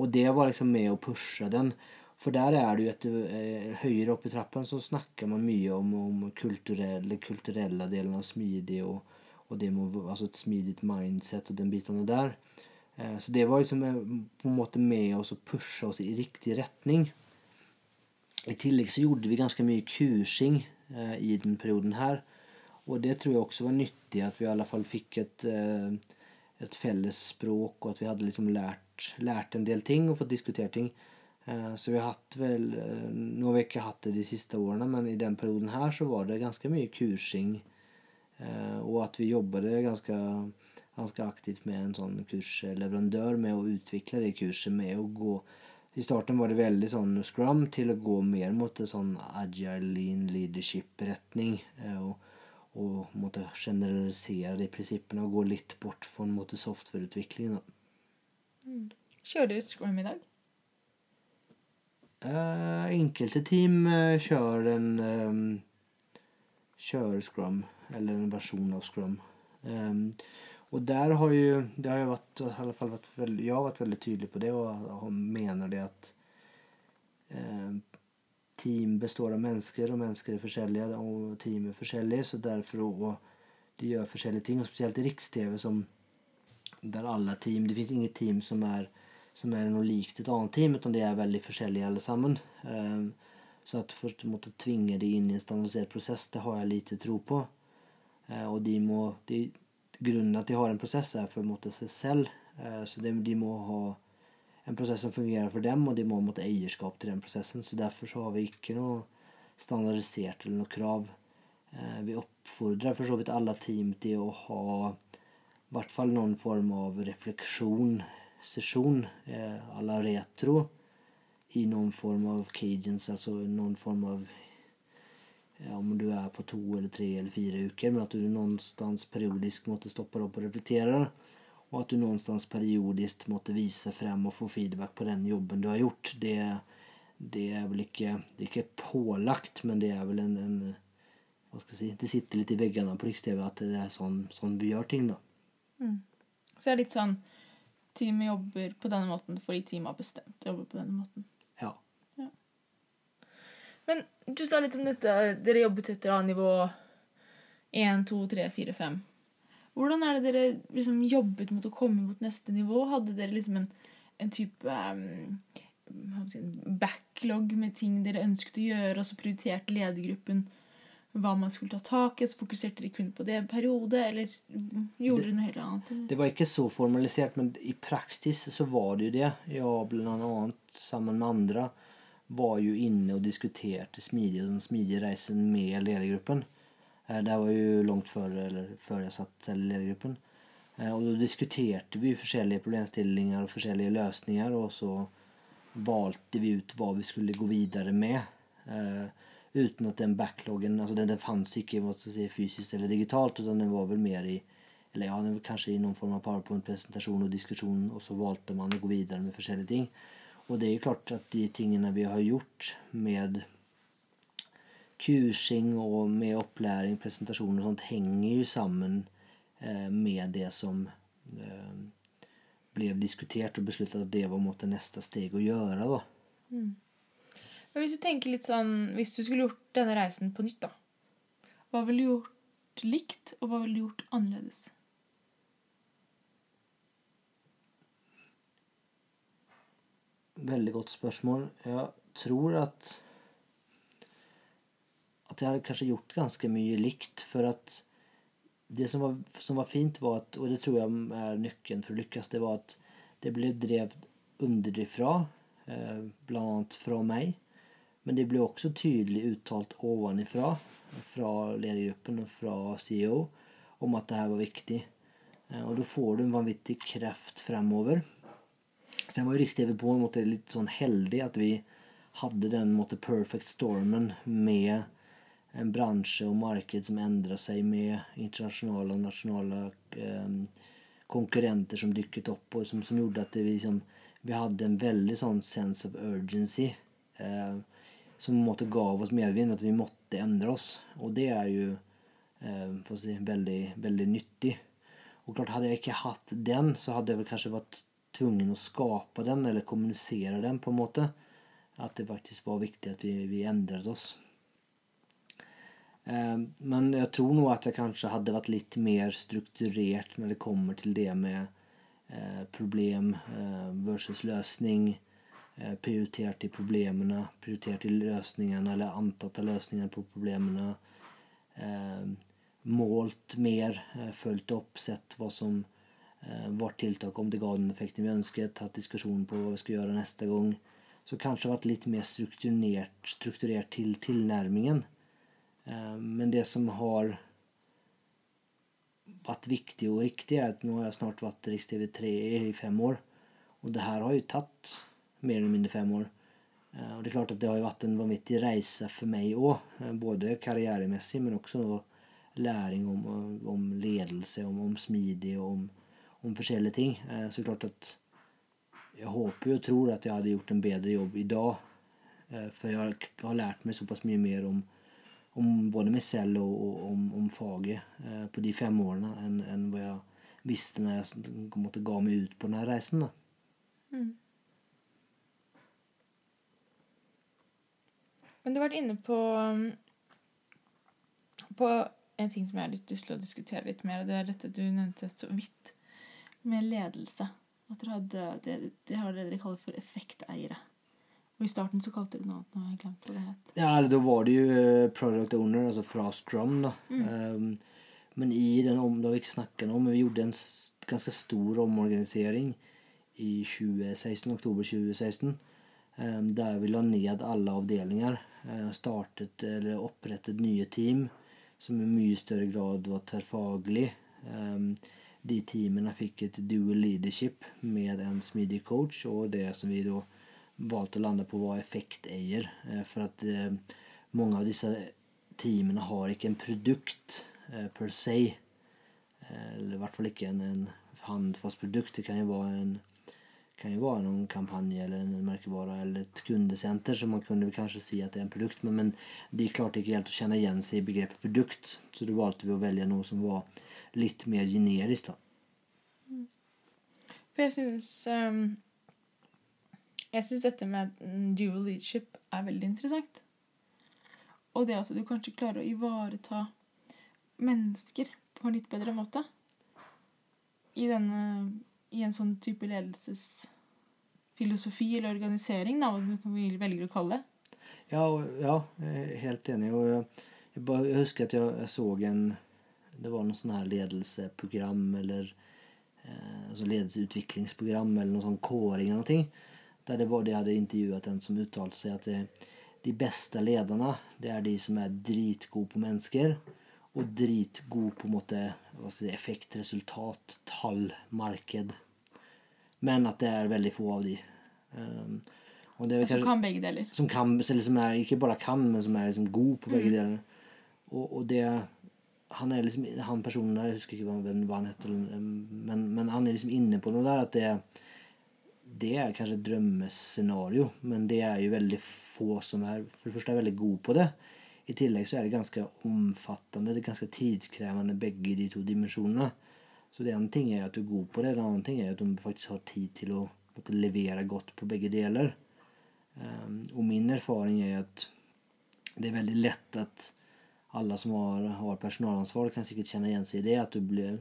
Og det var liksom med å pushe den. For der er det jo et eh, høyere opp i trappen så snakker man mye om, om kulturelle, kulturelle delen av smidig og, og det med altså et smidig mindset og den biten der. Eh, så det var liksom eh, på en måte med oss å pushe oss i riktig retning. I tillegg så gjorde vi ganske mye kursing eh, i den perioden her. Og det tror jeg også var nyttig, at vi i alle fall fikk et, eh, et felles språk, og at vi hadde liksom lært, lært en del ting og fått diskutert ting. Eh, så vi har hatt vel eh, Nå har vi ikke hatt det de siste årene, men i den perioden her så var det ganske mye kursing. Eh, og at vi jobbet ganske, ganske aktivt med en sånn kursleverandør med å utvikle det kurset med å gå i starten var det veldig sånn scrum til å gå mer mot en sånn agile lean leadership-retning. Og, og måtte generalisere de prinsippene og gå litt bort fra en måte softwareutvikling. Mm. Kjører dere scrum i dag? Uh, enkelte team uh, kjører en um, kjører scrum, eller en versjon av scrum. Um, og der har jo det har jo vært, i alle fall vært veldig, Jeg har vært veldig tydelig på det og mener det at eh, team består av mennesker, og mennesker er forskjellige, og team er forskjellige, så derfor og de gjør forskjellige ting, og spesielt i Riks-TV der alle team Det fins ingen team som er som er noe likt et annet team, utan de er veldig forskjellige alle sammen. Um, så at først måtte tvinge de inn i en standardisert prosess, det har jeg lite tro på. Uh, og de må de, Grunnen at de har en prosess, er for å måte seg selv. Uh, så de, må ha en prosess som fungerer for dem, og de må måtte eierskap til den prosessen. Så derfor så har vi ikke noe standardisert eller noe krav. Uh, vi oppfordrer for så vidt alle team til å ha i hvert fall noen form av refleksjon session eh, à la retro i noen form av cadence, altså noen form av om du er på to eller tre eller fire uker, men at du någonstans periodisk måtte stoppe opp og reflektere. Og at du någonstans periodisk måtte vise frem og få feedback på den jobben du har gjort. Det, det er vel ikke, det er ikke pålagt, men det er vel en, en hva skal jeg si, Det sitter litt i veggene på Riks-TV at det er sånn, sånn, vi gjør ting, da. Mm. Så det er litt sånn teamet jobber på denne måten fordi teamet har bestemt å jobbe på denne måten. Men du sa litt om dette. Dere jobbet etter A-nivå 1, 2, 3, 4, 5. Hvordan er det dere liksom jobbet mot å komme mot neste nivå? Hadde dere liksom en, en type um, backlog med ting dere ønsket å gjøre, og så prioriterte ledergruppen hva man skulle ta tak i? Så fokuserte de kun på det en periode, eller gjorde dere noe helt annet? Det var ikke så formalisert, men i praksis så var det jo det. Jeg blant annet sammen med andre var jo inne og diskuterte smidig, den smidige reisen med ledergruppen. Eh, det var jo langt før, eller før jeg satt i ledergruppen. Eh, og da diskuterte vi forskjellige problemstillinger og forskjellige løsninger, og så valgte vi ut hva vi skulle gå videre med. Eh, uten at den backloggen altså den, den fantes ikke si, fysisk eller digitalt, utan den var vel mer i eller ja, den var kanskje i noen form av powerpoint-presentasjon og diskusjon, og så valgte man å gå videre med forskjellige ting. Og det er jo klart at de tingene vi har gjort med kursing og med opplæring, presentasjon og sånt, henger jo sammen eh, med det som eh, ble diskutert og besluttet at det var måte, neste steg å gjøre. da. Mm. Men hvis du tenker litt sånn Hvis du skulle gjort denne reisen på nytt, da. Hva ville du gjort likt, og hva ville du gjort annerledes? Veldig godt spørsmål. Jeg tror at at jeg hadde kanskje gjort ganske mye likt. For at det som var, som var fint, var at, og det tror jeg er nøkkelen for å lykkes, det var at det ble drevet underifra, eh, annet fra meg. Men det ble også tydelig uttalt ovenifra, fra ledergruppen og fra CEO, om at det her var viktig. Eh, og da får du en vanvittig kraft fremover. Jeg var jo Riks-TV på en måte litt sånn heldig at vi hadde den måte perfect stormen med en bransje og marked som endra seg med internasjonale og nasjonale eh, konkurrenter som dykket opp, og som, som gjorde at vi, liksom, vi hadde en veldig sånn sense of urgency. Eh, som måtte gav oss medvind, at vi måtte endre oss. Og det er jo eh, si, veldig, veldig nyttig. Og klart, hadde jeg ikke hatt den, så hadde jeg vel kanskje vært tvungen å skape den, eller kommunisere den på en måte. At det faktisk var viktig at vi, vi endret oss. Eh, men jeg tror nog at jeg kanskje hadde vært litt mer strukturert når det kommer til det med eh, problem eh, versus løsning. Prioritert i problemene, prioritert i løsningene eller antatte løsninger på problemene. Målt mer, fulgt opp, sett hva som var tiltak, om det ga den effekten vi ønsket, hatt diskusjonen på hva vi skal gjøre neste gang. Så kanskje vært litt mer strukturert, strukturert til tilnærmingen. Men det som har vært viktig og riktig, er at nå har jeg snart vært Riks-TV3 i fem år. Og det her har jo tatt mer eller mindre fem år. Eh, og det er klart at det har vært en vanvittig reise for meg òg. Eh, både karrieremessig, men også læring om, om ledelse, om, om smidig og om, om, forskjellige ting. Eh, så klart at jeg håper og tror at jeg hadde gjort en bedre jobb i dag. For jeg har lært meg såpass mye mer om, om både meg selv og, og om, om, faget på de fem årene enn, enn hva jeg visste når jeg måte, ga meg ut på denne reisen. Mm. Men du har vært inne på, på en ting som jeg har litt lyst til å diskutere litt mer. Det er dette du nevnte så vidt, med ledelse. At dere hadde, det, det har det dere kaller for effekteiere. Og I starten så kalte dere noe annet. Nå har jeg glemt hva det het. Ja, Da var det jo eh, product owner, altså fra Scrum. da. Mm. Um, men i den om, det har vi ikke snakket om, men vi gjorde en ganske stor omorganisering i 2016, oktober 2016. Um, der vi la ned alle avdelinger Uh, startet eller opprettet nye team som i mye større grad var tverrfaglig. Ehm, de teamene fikk et dual leadership med en smidig coach, og det som vi da valgte å lande på, var effekteier. Eh, for at eh, mange av disse teamene har ikke en produkt per se. Eller i hvert fall ikke en, en handfast produkt. Det kan jo være en kan jo være noen kampanje eller en merkevare eller et kundcenter som man kunne kanskje si at det er en produkt. Men, men det klarte klart det helt å kjenne igjen seg i begreppet produkt. Så da valgte vi å velge noe som var lite mer generisk. Mm. For jeg syns um, Jeg syns dette med dual leadership er veldig interessant. Og det at du kanskje klarer å ivareta mennesker på en litt bedre måte. I denne i en sånn type ledelsesfilosofi eller organisering, da, hva du velger å kalle det. Ja, ja, jeg er helt enig. Og jeg, jeg husker at jeg, jeg, så en Det var noe sånn her ledelseprogram eller eh, altså ledelsesutviklingsprogram eller noe sånn kåring eller noe. Der det var de hadde intervjuet en som uttalte seg at det, de beste lederne det er de som er dritgode på mennesker og dritgod på en måte si, effekt, resultat, tall, marked. Men at det er veldig få av de. Um, som kanskje, kan begge deler. Som kan, eller som er, ikke bare kan, men som er liksom god på begge mm. deler. Og, og, det han er liksom, han personen der, jeg husker ikke hva han heter, men, men, han er liksom inne på noe der at det, det er kanskje et drømmescenario, men det er jo veldig få som er for det første er veldig gode på det. I tillegg så er det ganske omfattende, det er ganske tidskrevende begge de to dimensjonene. Så det ene ting er at du er god på det, det andre ting er at du faktisk har tid til å måtte levere godt på begge deler. Um, og min erfaring er at det er veldig lett at alle som har, har personalansvar, kan sikkert kjenne igjen seg i det. At du blir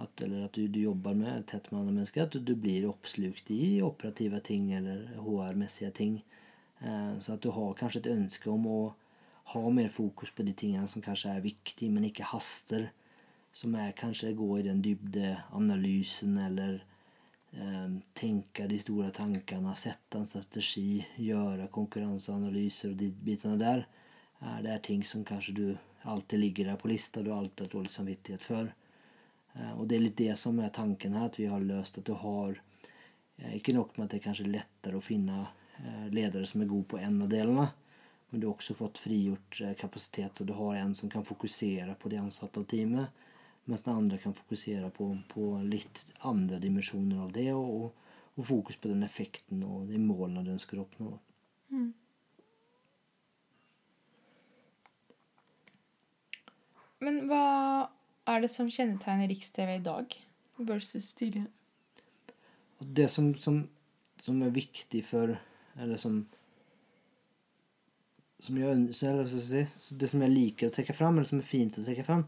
at, eller at du, du jobber med tett med andre mennesker. At du, blir oppslukt i operative ting eller HR-messige ting. Eh, så at du har kanskje et ønske om å ha mer fokus på de tingene som kanskje er viktige, men ikke haster. Som er kanskje gå i den dybdeanalysen eller eh, tenke de store tankene, sette en strategi, gjøre konkurranseanalyser og de bitene der. Det er ting som kanskje du alltid ligger der på lista, du alltid har dårlig samvittighet for. Eh, og det er litt det som er tanken her, at vi har løst at du har eh, Ikke nok med at det er kanskje lettere å finne eh, ledere som er gode på en av delene, men du har også fått frigjort kapasitet, så du har en som kan fokusere på de ansatte av teamet, mens den andre kan fokusere på, på litt andre dimensjoner av det, og, og, fokus på den effekten og de målene du ønsker å oppnå. Mm. Men hva er det som kjennetegner Riks-TV i dag versus tidligere? Det som, som, som er viktig for Eller som som jeg, si, Det som jeg liker å trekke fram, eller som er fint å trekke fram,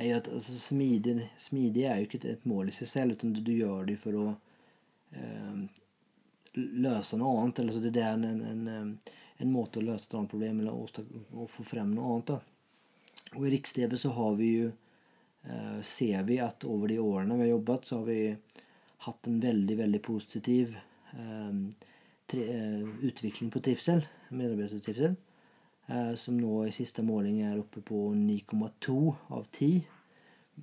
er jo at altså, smidig, smidig, er jo ikke et, mål i seg selv, utan du, du gjør det for å eh, løse noe annet. Eller så det er en, en, en, en måte å løse et annet problem eller å, å få frem noe annet. Da. Og i Riks-TV så har vi jo eh, ser vi at over de årene vi har jobbet, så har vi hatt en veldig, veldig positiv eh, eh, utvikling på trivsel, medarbeidertrivsel. Som nå i siste måling er oppe på 9,2 av 10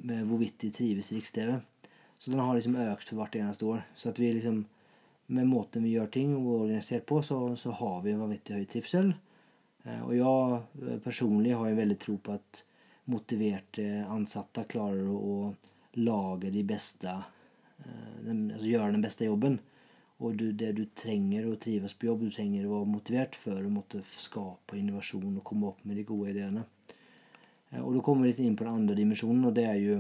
med hvorvidt de trives i Riks-TV. Så den har liksom økt for hvert eneste år. Så at vi liksom med måten vi gjør ting og organisert på, så, så har vi en vanvittig høy trivsel. Eh, og jeg eh, personlig har en veldig tro på at motiverte ansatte klarer å, lage de beste eh, altså gjøre den beste jobben. Og du, det du trenger å trives på jobb, du trenger å være motivert for å måtte skape innovasjon og komme opp med de gode ideene. Og da kommer vi litt inn på den andre dimensjonen, og det er jo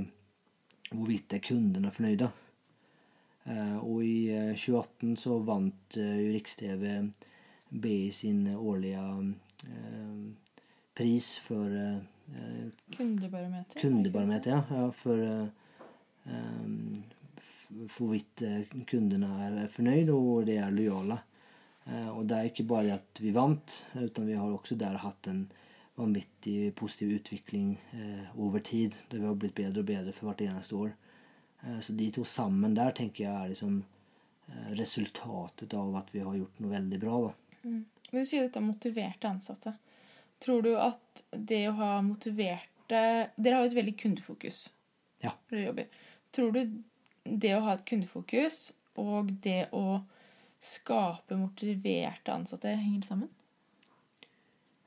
hvorvidt er kundene fornøyde. Og i 2018 eh, så vant eh, Riks-TV BI sin årlige pris for Kundebarometer? Kundebarometer, ja. ja for hvorvidt kundene er fornøyd og de er lojale. Og det er ikke bare at vi vant, utan vi har også der hatt en vanvittig positiv utvikling over tid. Der vi har blitt bedre og bedre for hvert eneste år. Eh, så de to sammen der tenker jeg er liksom eh, resultatet av at vi har gjort noe veldig bra. da. Mm. Du sier dette motiverte ansatte. Tror du at det å ha motiverte Dere har jo et veldig kundefokus. Ja. Tror du det å ha et kundefokus og det å skape motiverte ansatte henger sammen?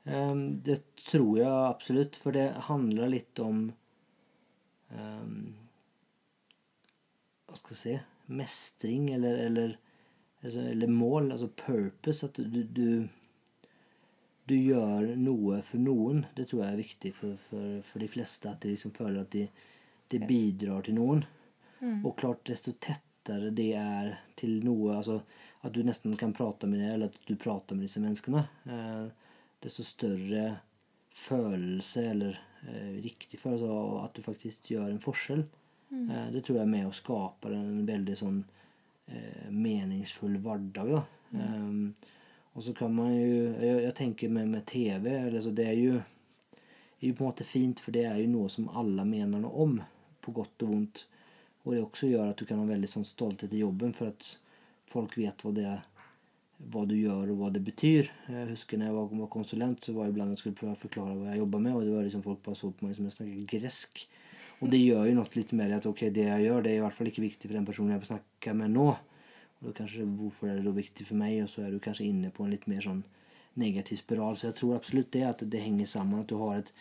Um, det tror jeg absolutt, for det handler litt om um, hva skal jeg si mestring eller, eller, eller mål, altså purpose. At du, du, du, gjør noe for noen. Det tror jeg er viktig for, for, for de fleste. At de liksom føler at de, de bidrar til noen. Mm. Og klart, desto tettere det er til noe altså At du nesten kan prate med det, eller at du prater med disse menneskene, eh, desto større følelse, eller eh, riktig følelse av at du faktisk gjør en forskjell. Mm. Eh, det tror jeg er med å skape en veldig sånn meningsfull hverdag. da. Mm. Og så kan man jo Jeg, jeg tenker med, med TV altså Det er jo, er jo på en måte fint, for det er jo noe som alle mener noe om. På godt og vondt. Og det også gjør at du kan ha veldig sånn stolthet i jobben, for at folk vet hva det hva du gjør og hva det betyr. Jeg husker når jeg var, var konsulent, så var det iblant jeg skulle prøve å forklare hva jeg jobba med, og det var liksom folk bare så på meg som jeg snakket gresk. Og det gjør jo noe litt mer at ok, det jeg gjør, det er i hvert fall ikke viktig for den personen jeg snakker med nå. Og da kanskje, Hvorfor er det da viktig for meg? Og så er du kanskje inne på en litt mer sånn negativ spiral. Så jeg tror absolutt det at det henger sammen. At du har et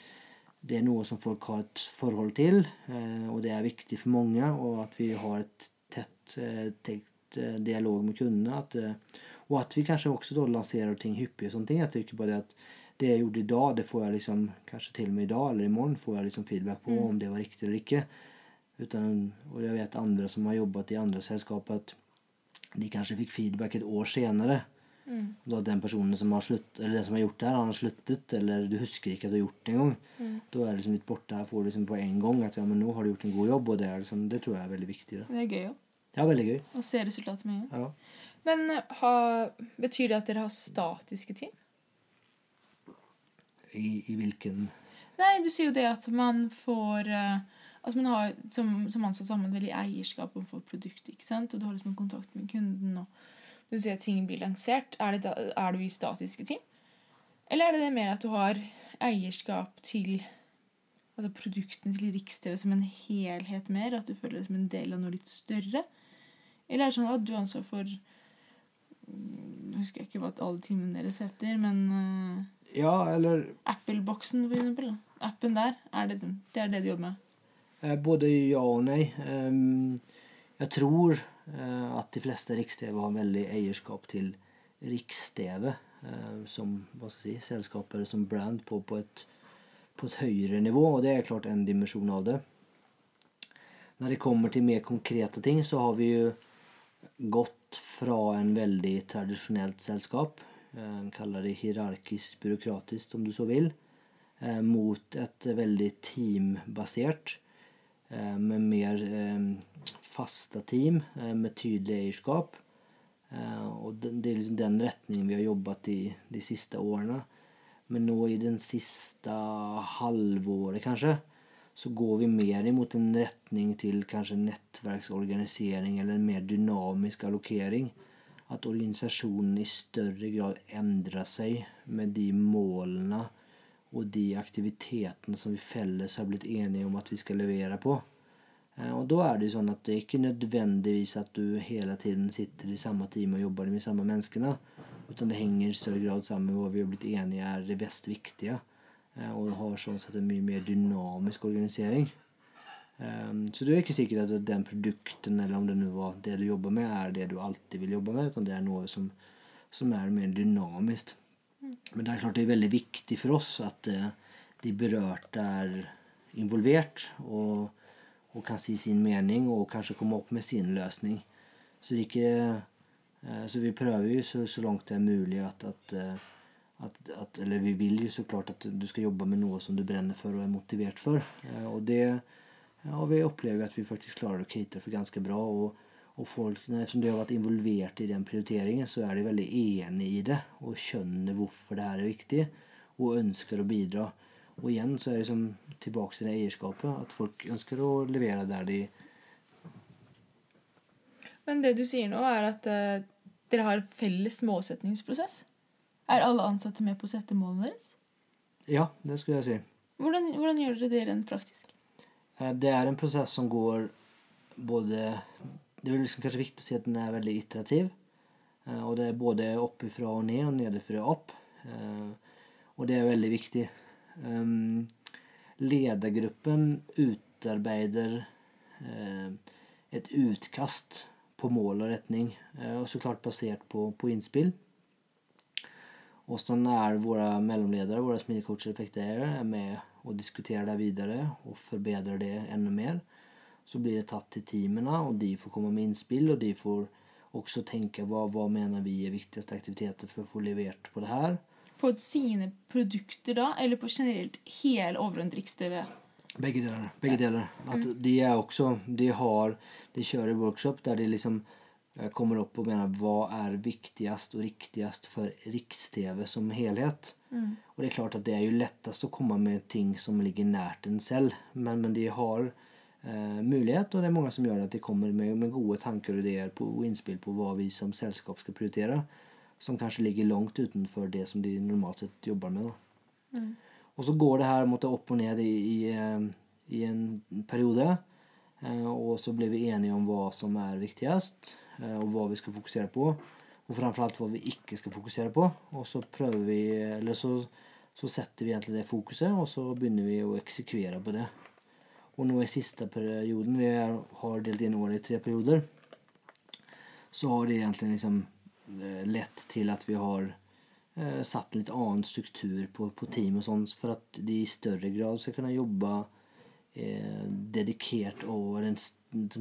det er noe som folk har et forhold til, eh, og det er viktig for mange. Og at vi har et tett, eh, tett eh, dialog med kundene. At, og at vi kanskje også da lanserer ting hyppig. og sånne ting. Jeg tror ikke bare det at det jeg gjorde i dag, det får jeg liksom kanskje til og med i dag eller i morgen får jeg liksom feedback på mm. om det var riktig eller ikke. Utan, og jeg vet andre som har jobbet i andre selskaper, at de kanskje fikk feedback et år senere. Mm. Da den personen som har, slutt, eller den som har gjort det her, han har sluttet, eller du husker ikke at du har gjort det engang. Mm. Da er det liksom litt borte. Her får du liksom på en gang at ja, men nå har du gjort en god jobb. Og det, liksom, det tror jeg er veldig viktig. Da. Det er gøy òg. Ja, veldig gøy. Å se resultatet med en gang. Ja. Men ha, betyr det at dere har statiske team? I, i, hvilken Nei, du sier jo det at man får uh, Altså man har Som, som ansatt har man veldig eierskap overfor produktet, ikke sant? og du har liksom kontakt med kunden. og Du sier at ting blir lansert. Er, da, er du i statiske team? Eller er det det mer at du har eierskap til altså produktene til Riks-TV som en helhet mer? At du føler det som en del av noe litt større? Eller er det sånn at du har ansvar for Nå husker jeg ikke hva alle timene deres heter, men uh, ja, eller Apple-boksen, for eksempel. Appen der, er det, det, er det du jobber med? Eh, både ja og nei. Jeg tror eh, at de fleste Riks-TV har veldig eierskap til Riks-TV eh, som hva skal jeg si, selskap eller som brand på, på, et, på et høyere nivå, og det er klart en dimensjon av det. Når det kommer til mer konkrete ting, så har vi jo gått fra en veldig tradisjonelt selskap, eh, kaller det hierarkisk byråkratisk om du så vil, eh, mot et veldig teambasert, eh, med mer faste team, med tydelig eierskap. Og det er liksom den retningen vi har jobbet i de siste årene. Men nå i den siste halvåret, kanskje, så går vi mer imot en retning til kanskje nettverksorganisering eller en mer dynamisk allokering. At organisasjonen i større grad endrer seg med de målene og de aktivitetene som vi felles har blitt enige om at vi skal levere på. Eh, Og da er det jo sånn at det er ikke nødvendigvis at du hele tiden sitter i samme time og jobber med samme menneskene. Utan det henger i større grad sammen med hva vi har blitt enige er det mest viktige. Eh, Og har sånn sett en mye mer dynamisk organisering. Eh, Så det er ikke sikkert at den produkten, eller om det nå var det du jobber med, er det du alltid vil jobbe med. men det er noe som, som er mer dynamisk. Men det er klart det er veldig viktig for oss at eh, de berørte er involvert og, og kan si sin mening og kanskje komme opp med sin løsning. Så, ikke, eh, så vi prøver jo så, så langt det er mulig at, at, eh, at, at Eller vi vil jo så klart at du skal jobbe med noe som du brenner for og er motivert for. Og det ja, vi opplever at vi faktisk klarer å catere for ganske bra. og og folk, Eftersom de har vært involvert i den prioriteringen, så er de veldig enig i det og skjønner hvorfor det her er viktig, og ønsker å bidra. Og igjen så er det liksom tilbake til det eierskapet, at folk ønsker å levere der de Men det du sier nå, er at uh, dere har felles målsetningsprosess. Er alle ansatte med på å sette målene deres? Ja, det skulle jeg si. Hvordan, hvordan gjør dere det rent praktisk? Eh, Det er en prosess som går både Det er liksom kanskje viktig å si at den er veldig iterativ. Eh, Og det er både oppifra og ned og nedenfra og opp. Eh, Og det er veldig viktig. Ledergruppen utarbeider et utkast på mål og retning, og så klart basert på, på innspill. Og så er våre mellomledere, våre smidigcoacher og effektägare er med og diskuterer det videre og forbedrer det enda mer. Så blir det tatt til teamene, og de får komme med innspill, og de får også tenke hva, hva mener vi er viktigste aktiviteter for å få levert på det her. På sine produkter da, eller på generelt hele overhånddrikks-TV? Begge deler. Begge deler. At de er også De har De kjører workshop der de liksom eh, kommer opp og mener hva er viktigst og riktigst for Riks-TV som helhet. Og det er klart at det er jo lettest å komme med ting som ligger nært en selv, men, men de har eh, mulighet, og det er mange som gjør at de kommer med, med gode tanker og ideer på, og innspill på hva vi som selskap skal prioritere, som kanskje ligger langt utenfor det som de normalt sett jobber med. Da. Og så går det her måtte opp og ned i, i, eh, i en periode. Eh, Og så blir vi enige om hva som er viktigst, eh, og hva vi skal fokusere på. Og framfor alt hva vi ikke skal fokusere på. Og så prøver vi, eller så, så setter vi egentlig det fokuset, og så begynner vi å eksekvere på det. Og nå i siste perioden, vi har delt inn året i tre perioder, så har det egentlig liksom eh, lett til at vi har eh, satt litt annen struktur på, på team og sånn, for at de i større grad skal kunne jobbe eh, dedikert og en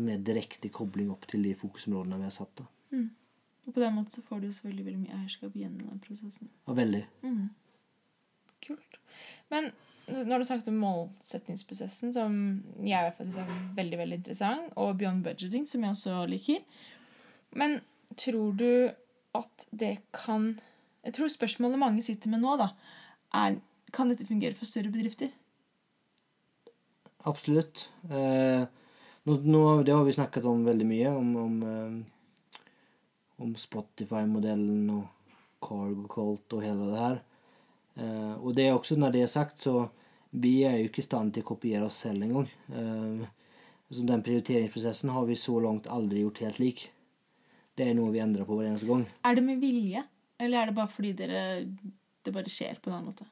mer direkte kobling opp til de fokusområdene vi har satt. Da. Og på den måten så får du jo selvfølgelig veldig mye eierskap gjennom den prosessen. Og veldig. Kult. Men nå har du snakket om målsettingsprosessen, som jeg i hvert fall syns er veldig veldig interessant, og beyond budgeting, som jeg også liker. Men tror du at det kan Jeg tror spørsmålet mange sitter med nå, da, er kan dette fungere for større bedrifter? Absolutt. Eh, nå, nå, det har vi snakket om veldig mye, om, om, eh, om Spotify-modellen og Cargo Cult og hele det her. Eh, og det er også, når det er sagt, så vi er jo ikke i stand til å kopiere oss selv engang. Eh, så den prioriteringsprosessen har vi så langt aldri gjort helt lik. Det er noe vi endrer på hver eneste gang. Er det med vilje, eller er det bare fordi dere, det bare skjer på en annen måte?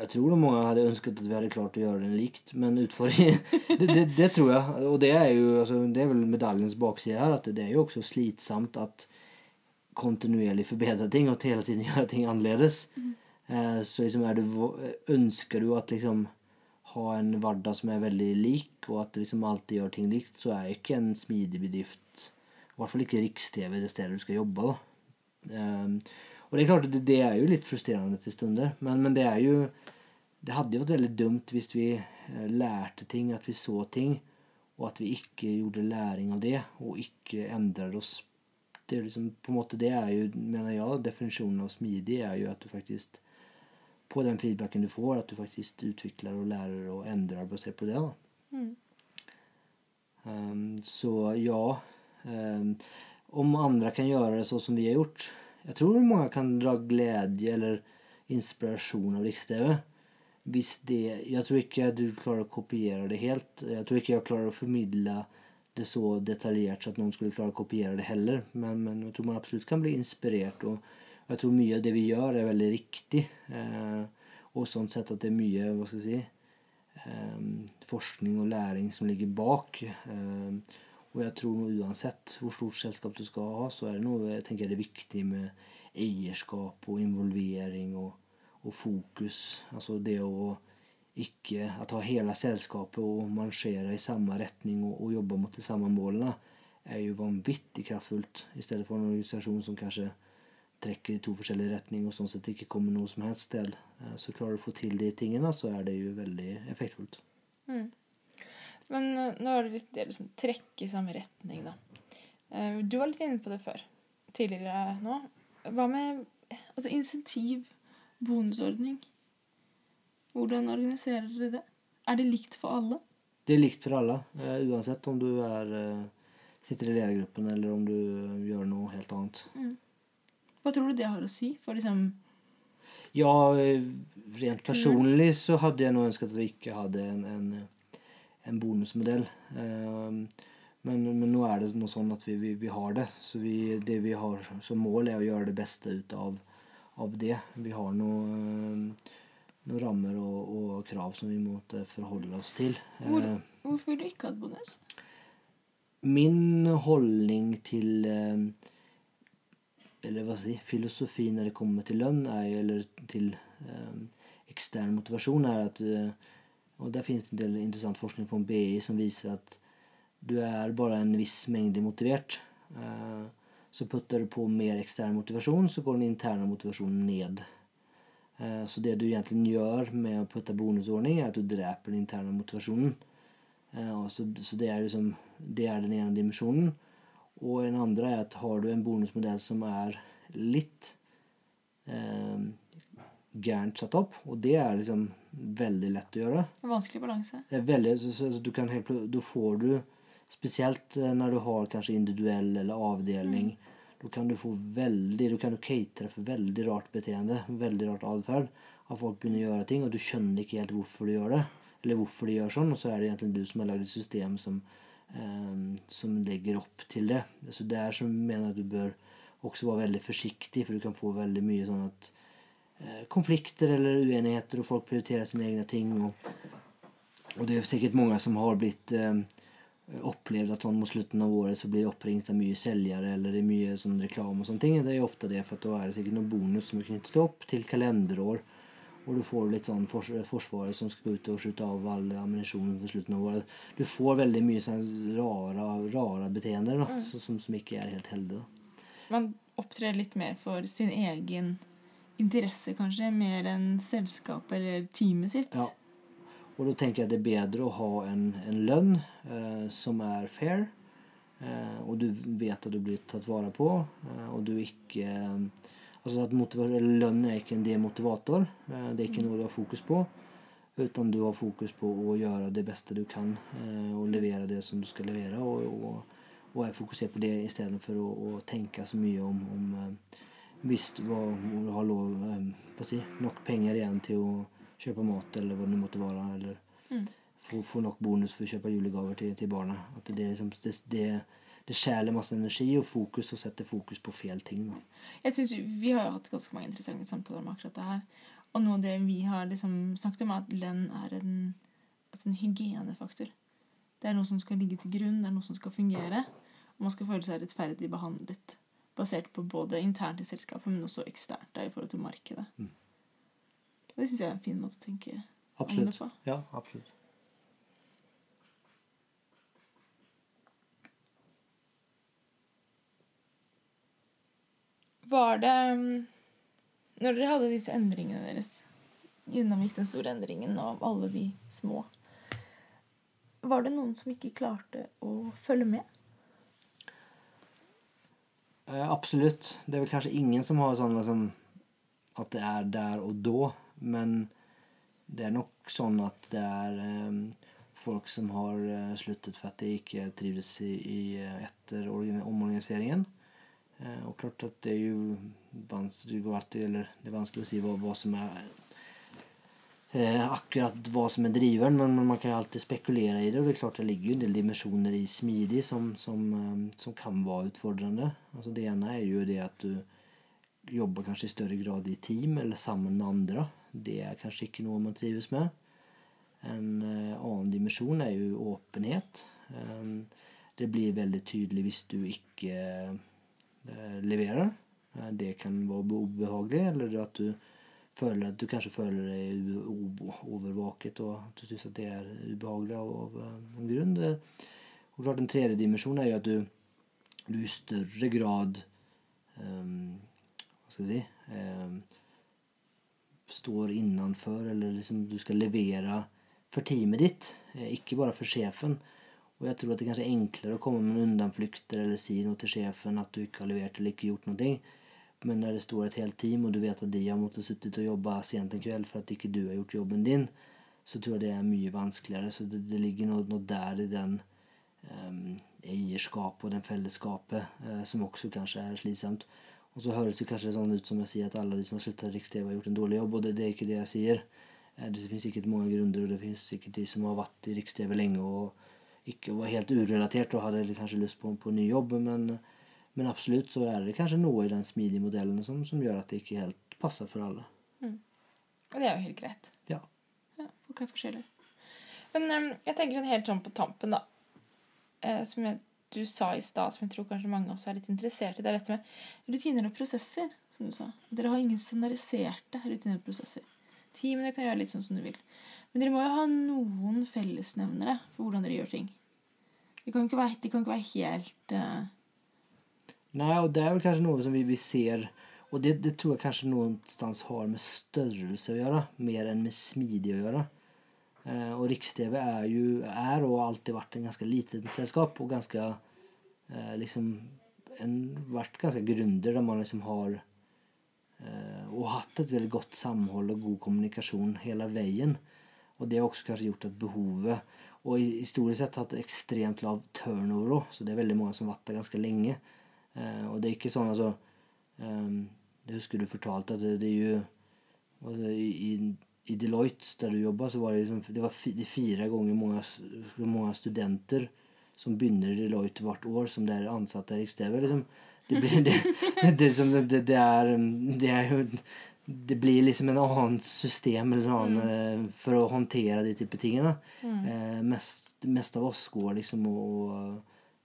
Jeg tror mange hadde ønsket at vi hadde klart å gjøre den likt, men utfordringen [laughs] det, det, det tror jeg. Og det er jo altså, det er vel medaljens bakside her, at det er jo også slitsomt at kontinuerlig forbedre ting og hele tiden [laughs] gjøre ting annerledes. Eh, så liksom er du, ønsker du at liksom ha en hverdag som er veldig lik, og at du liksom alltid gjør ting likt, så er ikke en smidig bedrift I hvert fall ikke Riks-TV det stedet du skal jobbe. Um, og det er klart, det, det, er jo litt frustrerende til stunder, men, men det er jo Det hadde jo vært veldig dumt hvis vi eh, lærte ting, at vi så ting, og at vi ikke gjorde læring av det, og ikke endret oss. Det er liksom, på en måte, det er jo, mener jeg, definisjonen av smidig er jo at du faktisk på den feedbacken du får, at du faktisk utvikler og lærer og endrer basert på det. Mm. Um, så ja um, Om andre kan gjøre det sånn som vi har gjort Jeg tror mange kan dra glede eller inspirasjon av Riks-TV. Hvis det Jeg tror ikke du klarer å kopiere det helt. Jeg tror ikke jeg klarer å formidle det så detaljert så at noen skulle klare å kopiere det heller. Men, men jeg tror man absolutt kan bli inspirert. og jeg tror mye av det vi gjør, er veldig riktig. Eh, og sånn sett at det er mye hva skal jeg si, eh, forskning og læring som ligger bak. Eh, og jeg tror noe, uansett hvor stort selskap du skal ha, så er det noe jeg tenker er viktig med eierskap og involvering og, og fokus. Altså det å ikke at ha hele selskapet og marsjere i samme retning og, og jobbe mot de samme målene, er jo vanvittig kraftfullt. I stedet for en organisasjon som kanskje trekker i to forskjellige retninger og sånn sett ikke kommer noe som helst sted. Eh, så klarer du å få til de tingene, så er det jo veldig effektfullt. Mm. Men eh, nå er det litt det liksom trekke i samme retning, da. Eh, du var litt inne på det før. Tidligere nå. Hva med altså, insentiv, bonusordning? Hvordan organiserer dere det? Er det likt for alle? Det er likt for alle. uansett om du er, sitter i ledergruppen eller om du gjør noe helt annet. Mm. Hva tror du det har å si for liksom Ja, rent personlig så hadde jeg nå ønsket at vi ikke hadde en, en, en bonusmodell. Ehm, men, men, nå er det noe sånn at vi, vi, vi har det. Så vi, det vi har som mål, er å gjøre det beste ut av, av det. Vi har noen rammer og, og, krav som vi måtte forholde oss til. Hvor, ehm, hvorfor vil du ikke ha bonus? Min holdning til ehm, eller hva si, filosofi når det kommer til lønn, er, eller til eh, ekstern motivasjon, er at eh, Og der finnes det en del interessant forskning fra BI som viser at du er bare en viss mengde motivert. Eh, så putter du på mer ekstern motivasjon, så går den interne motivasjonen ned. Eh, så det du egentlig gjør med å putte bonusordning, er at du dreper den interne motivasjonen. Eh, så, det, er liksom, det er den ene dimensjonen. Og en andre er at har du en bonusmodell som er litt eh, gærent satt opp, og det er liksom veldig lett å gjøre Vanskelig balanse. Veldig, så, så, så du kan helt, Da får du Spesielt eh, når du har kanskje individuell eller avdeling. Mm. Da kan du få veldig, du kan catere for veldig rart beteende, veldig rart atferd. At folk begynner å gjøre ting, og du skjønner ikke helt hvorfor de gjør det. Eller hvorfor de gjør sånn, og så er det egentlig du som har lagd et system som eh, som legger opp til det. Så det er som mener at du bør også være veldig forsiktig, for du kan få veldig mye sånn at eh, konflikter eller uenigheter, og folk prioriterer sine egne ting. Og, og det er sikkert mange som har blitt eh, opplevd at sånn mot slutten av året så blir oppringt av mye selgere eller det er mye sånn reklame og sånne ting. Det er ofte det, for at da er det sikkert noen bonus som er knyttet opp til kalenderår. Og du får litt sånn fors Forsvaret som skal ut og skyte av all ammunisjon ved slutten av året. Du får veldig mye sånn rare, rare beteender da, mm. som, som, ikke er helt heldige. Man opptrer litt mer for sin egen interesse, kanskje, mer enn selskapet eller teamet sitt. Ja. Og da tenker jeg at det er bedre å ha en, en lønn eh, som er fair, eh, og du vet at du blir tatt vare på, eh, og du ikke Altså at Lønn er ikke en demotivator. Eh, det er ikke noe du har fokus på. Utan du har fokus på å gjøre det beste du kan eh, og levere det som du skal levere. Og, og, og er fokusert på det istedenfor å, å tenke så mye om, om eh, hvis du har lov si, nok penger igjen til å kjøpe mat, eller hva det måtte være. Eller mm. få, få, nok bonus for å kjøpe julegaver til, til barna. At det, liksom, det, det, det skjæler masse energi og fokus og setter fokus på feil ting. Da. Jeg synes Vi har jo hatt ganske mange interessante samtaler om akkurat det her. Og noe av det vi har liksom snakket om, er at lønn er en, altså en hygienefaktor. Det er noe som skal ligge til grunn, det er noe som skal fungere. Og man skal føle seg rettferdig behandlet. Basert på både internt i selskapet, men også eksternt der i forhold til markedet. Mm. Det syns jeg er en fin måte å tenke Absolutt. på. Ja, absolutt. Var det mm, Når dere hadde disse endringene deres, gjennomgikk den store endringen av alle de små, var det noen som ikke klarte å følge med? Eh, absolutt. Det er vel kanskje ingen som har sånn liksom, at det er der og da, men det er nok sånn at det er eh, folk som har eh, sluttet for at de ikke trives i, i eh, etter omorganiseringen. Eh, og klart at det er jo vanskelig, eller det er vanskelig å si hva, hva som er eh, akkurat hva som er driveren, men, man kan alltid spekulere i det. Og det er klart det ligger jo en del dimensjoner i smidig som, som, eh, som kan være utfordrende. Altså det ene er jo det at du jobber kanskje i større grad i team eller sammen med andre. Det er kanskje ikke noe man trives med. En eh, annen dimensjon er jo åpenhet. Det blir veldig tydelig hvis du ikke eh, leverer. Eh, Det kan være ubehagelig, eller at du føler at du kanskje føler deg overvåket, og at du syns at det er ubehagelig av, eh, grunn. Og klart En tredje dimensjon er jo at du, du i større grad um, Hva skal jeg si ehm, Står innenfor, eller liksom du skal levere for teamet ditt, eh, ikke bare for sjefen. Og jeg tror at det kanskje er enklere å komme med undanflykter eller si noe til sjefen at du ikke har levert eller ikke gjort noe. Men når det står et helt team, og du vet at de har måttet sitte og jobbe sent en kveld for at ikke du har gjort jobben din, så tror jeg det er mye vanskeligere. Så det, det ligger noe, noe der i den um, eierskapet og den fellesskapet uh, som også kanskje er slitsomt. Og så høres det kanskje sånn ut som jeg sier at alle de som har sluttet i Riks-TV, har gjort en dårlig jobb, og det, det er ikke det jeg sier. Eh, Det finnes sikkert mange grunner, og det finnes sikkert de som har vært i Riks-TV lenge og ikke var helt urelatert og hadde kanskje lyst på, på ny jobb, men, men absolutt så er det kanskje noe i den smidige modellen som, som gjør at det ikke helt passer for alle. Og det er jo helt greit. Ja. Ja, folk er forskjellige. Men um, jeg tenker sånn helt sånn på tampen, da. Eh, som jeg, du sa i stad, som jeg tror kanskje mange også er litt interessert i, det er dette med rutiner og prosesser, som du sa. Dere har ingen standardiserte rutiner og prosesser. Teamene kan gjøre litt sånn som du vil. Men dere må jo ha noen fellesnevnere for hvordan dere gjør ting. De kan ikke være, kan ikke være helt uh... Nei, og det er vel kanskje noe som vi, vi ser Og det, det tror jeg kanskje noenstans har med størrelse å gjøre, mer enn med smidig å gjøre. Eh, og Riks-TV er jo er og har alltid vært en ganske liten selskap og ganske eh, liksom en, vært ganske gründer der man liksom har eh, og hatt et veldig godt samhold og god kommunikasjon hele veien. Og det har også kanskje gjort at behovet Og historisk sett hatt ekstremt lav turnover òg, så det er veldig mange som har vært der ganske lenge. Og det er ikke sånn altså ehm, Det husker du fortalte at det, det er jo altså, i, i, I Deloitte, der du jobba, så var det liksom Det var det er fire ganger mange, mange studenter som begynner i Deloitte hvert år, som det er ansatte i Riks-TV. Liksom. Det, blir, det, [laughs] det, liksom, det, det, er, det er det blir liksom en annet system eller annen, mm. for å håndtere de type tingene. Eh, mest, mest av oss går liksom å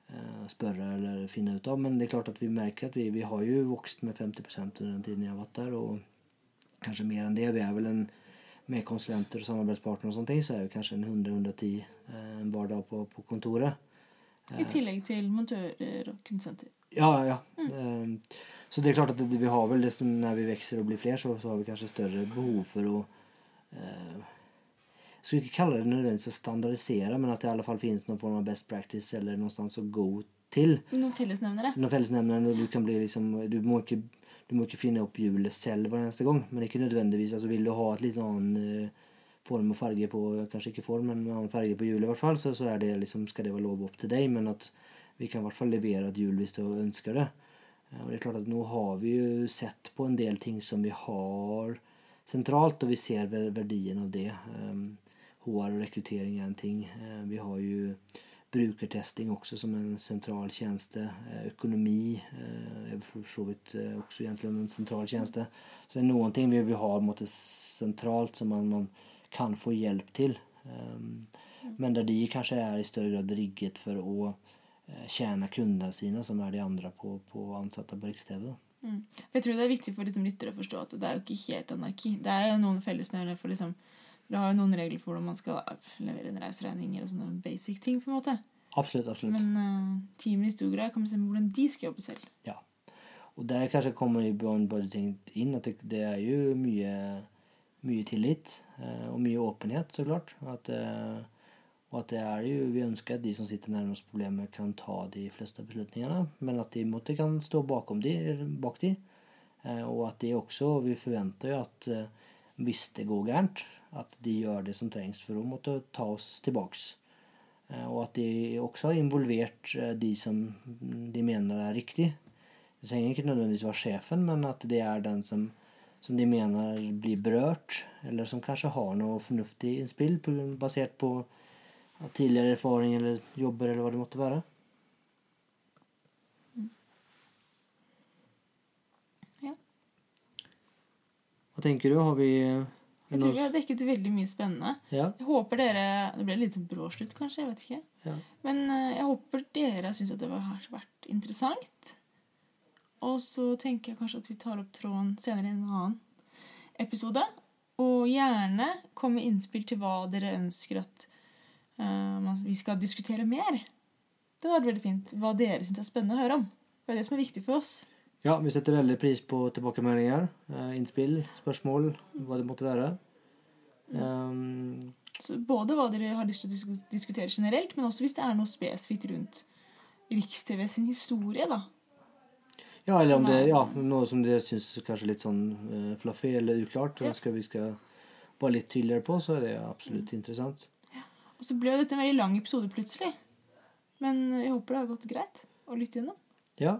å spørre eller finne ut av. Men det er klart at vi merker at vi, vi har jo vokst med 50 under den tiden jeg har vært der. Og kanskje mer enn det. Vi er vel en med konsulenter og samarbeidspartnere og sånne ting, så er vi kanskje en 100-110 eh, hver dag på, på kontoret. I tillegg til montører og konsulenter. Ja, ja. Ehm, Så det er klart at det, vi har vel det som når vi vokser og blir flere, så, så har vi kanskje større behov for å eh, Jeg skulle ikke kalle det nødvendigvis å standardisere, men at det i alle fall finnes noen form av best practice eller noenstans å gå til. Noen fellesnevnere. Noen fellesnevnere, og du kan bli liksom Du må ikke, du må ikke finne opp hjulet selv hver eneste gang, men ikke nødvendigvis. altså Vil du ha et litt annen eh, form og farge på Kanskje ikke form, men annen farge på hjulet, i hvert fall, så, så det liksom, skal det være lov opp til deg. Men at vi kan i hvert fall levere et hjul hvis du ønsker det. Eh, Og det er klart at Nå har vi jo sett på en del ting som vi har sentralt, og vi ser verdien av det. HR og rekruttering er en ting. Eh, Vi har jo brukertesting også som en sentral tjeneste. Eh, Økonomi eh, er for så vidt eh, også egentlig en sentral tjeneste. Så det er noen ting vi, på en sentralt som man, man kan få hjelp til. Men der de kanskje er i større grad rigget for å tjene kundene sine, som er de andre på, på ansatte på Riks-TV. Mm. Jeg tror det er viktig for liksom, lyttere å forstå at det er jo ikke helt anarki. Det er jo noen fellesnevnere for liksom, Dere har jo noen regler for hvordan man skal levere inn reiseregninger og sånne basic ting. på en måte. Absolutt. absolutt. Men uh, teamene i grad kan bestemme hvordan de skal jobbe selv. Ja. Og der kanskje kommer i bond budgeting inn at det, det er jo mye, mye tillit uh, og mye åpenhet, så klart. At, uh, og at det er jo, vi ønsker at de som sitter nærmest problemet, kan ta de fleste beslutningene, men at de måtte kan stå bakom de, bak de. Eh, og at de også Vi forventer jo at eh, hvis det går gærent, at de gjør det som trengs for å måtte ta oss tilbake. Eh, og at de også har involvert eh, de som de mener er riktig. Det trenger ikke nødvendigvis være sjefen, men at det er den som, som de mener blir berørt, eller som kanskje har noe fornuftig innspill basert på tidligere erfaring eller jobber eller hva det måtte være. Ja. Hva tenker du? Har vi Jeg tror vi har dekket veldig mye spennende. Ja. Jeg håper dere Det ble litt sånn brå slutt, kanskje. jeg vet ikke. ja. Men eh, jeg håper dere syns at det har vært interessant. Og så tenker jeg kanskje at vi tar opp tråden senere i en annen episode. Og gjerne kom med innspill til hva dere ønsker at uh, vi skal diskutere mer. Det hadde vært veldig fint. Hva dere syns er spennende å høre om. Det er det som er viktig for oss. Ja, vi setter veldig pris på tilbakemeldinger, eh, innspill, spørsmål, hva det måtte være. Um, Så både hva dere har lyst til å diskutere generelt, men også hvis det er noe spesifikt rundt Riks-TV sin historie, da. ja, eller om det ja, noe som dere syns kanskje litt sånn uh, fluffy eller uklart, Ja. skal vi skal være litt tydeligere på, så er det absolutt interessant. Og så ble jo dette en veldig lang episode plutselig. Men jeg håper det har gått greit å lytte gjennom. Ja.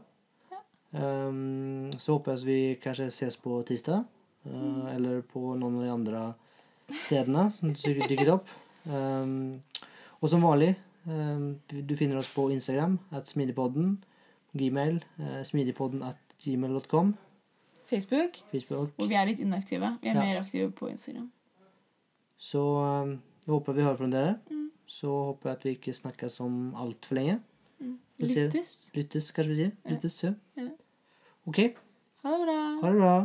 Um, så håper jeg vi kanskje ses på tirsdag, eh, eller på noen av de andre stedene som sikkert dukket opp. Um, og som vanlig, um, du finner oss på Instagram, at smidigpodden, gmail, uh, smidigpodden at gmail.com, Facebook, Facebook. hvor vi er litt inaktive. Vi er Ja. mer aktive på Instagram. Så jeg håper vi hører fra dere. Mm. Så håper jeg at vi ikke snakkes om altfor lenge. Lyttes. Lyttes, kanskje vi sier. Lyttes. Ja. OK, Ha det bra. ha det bra.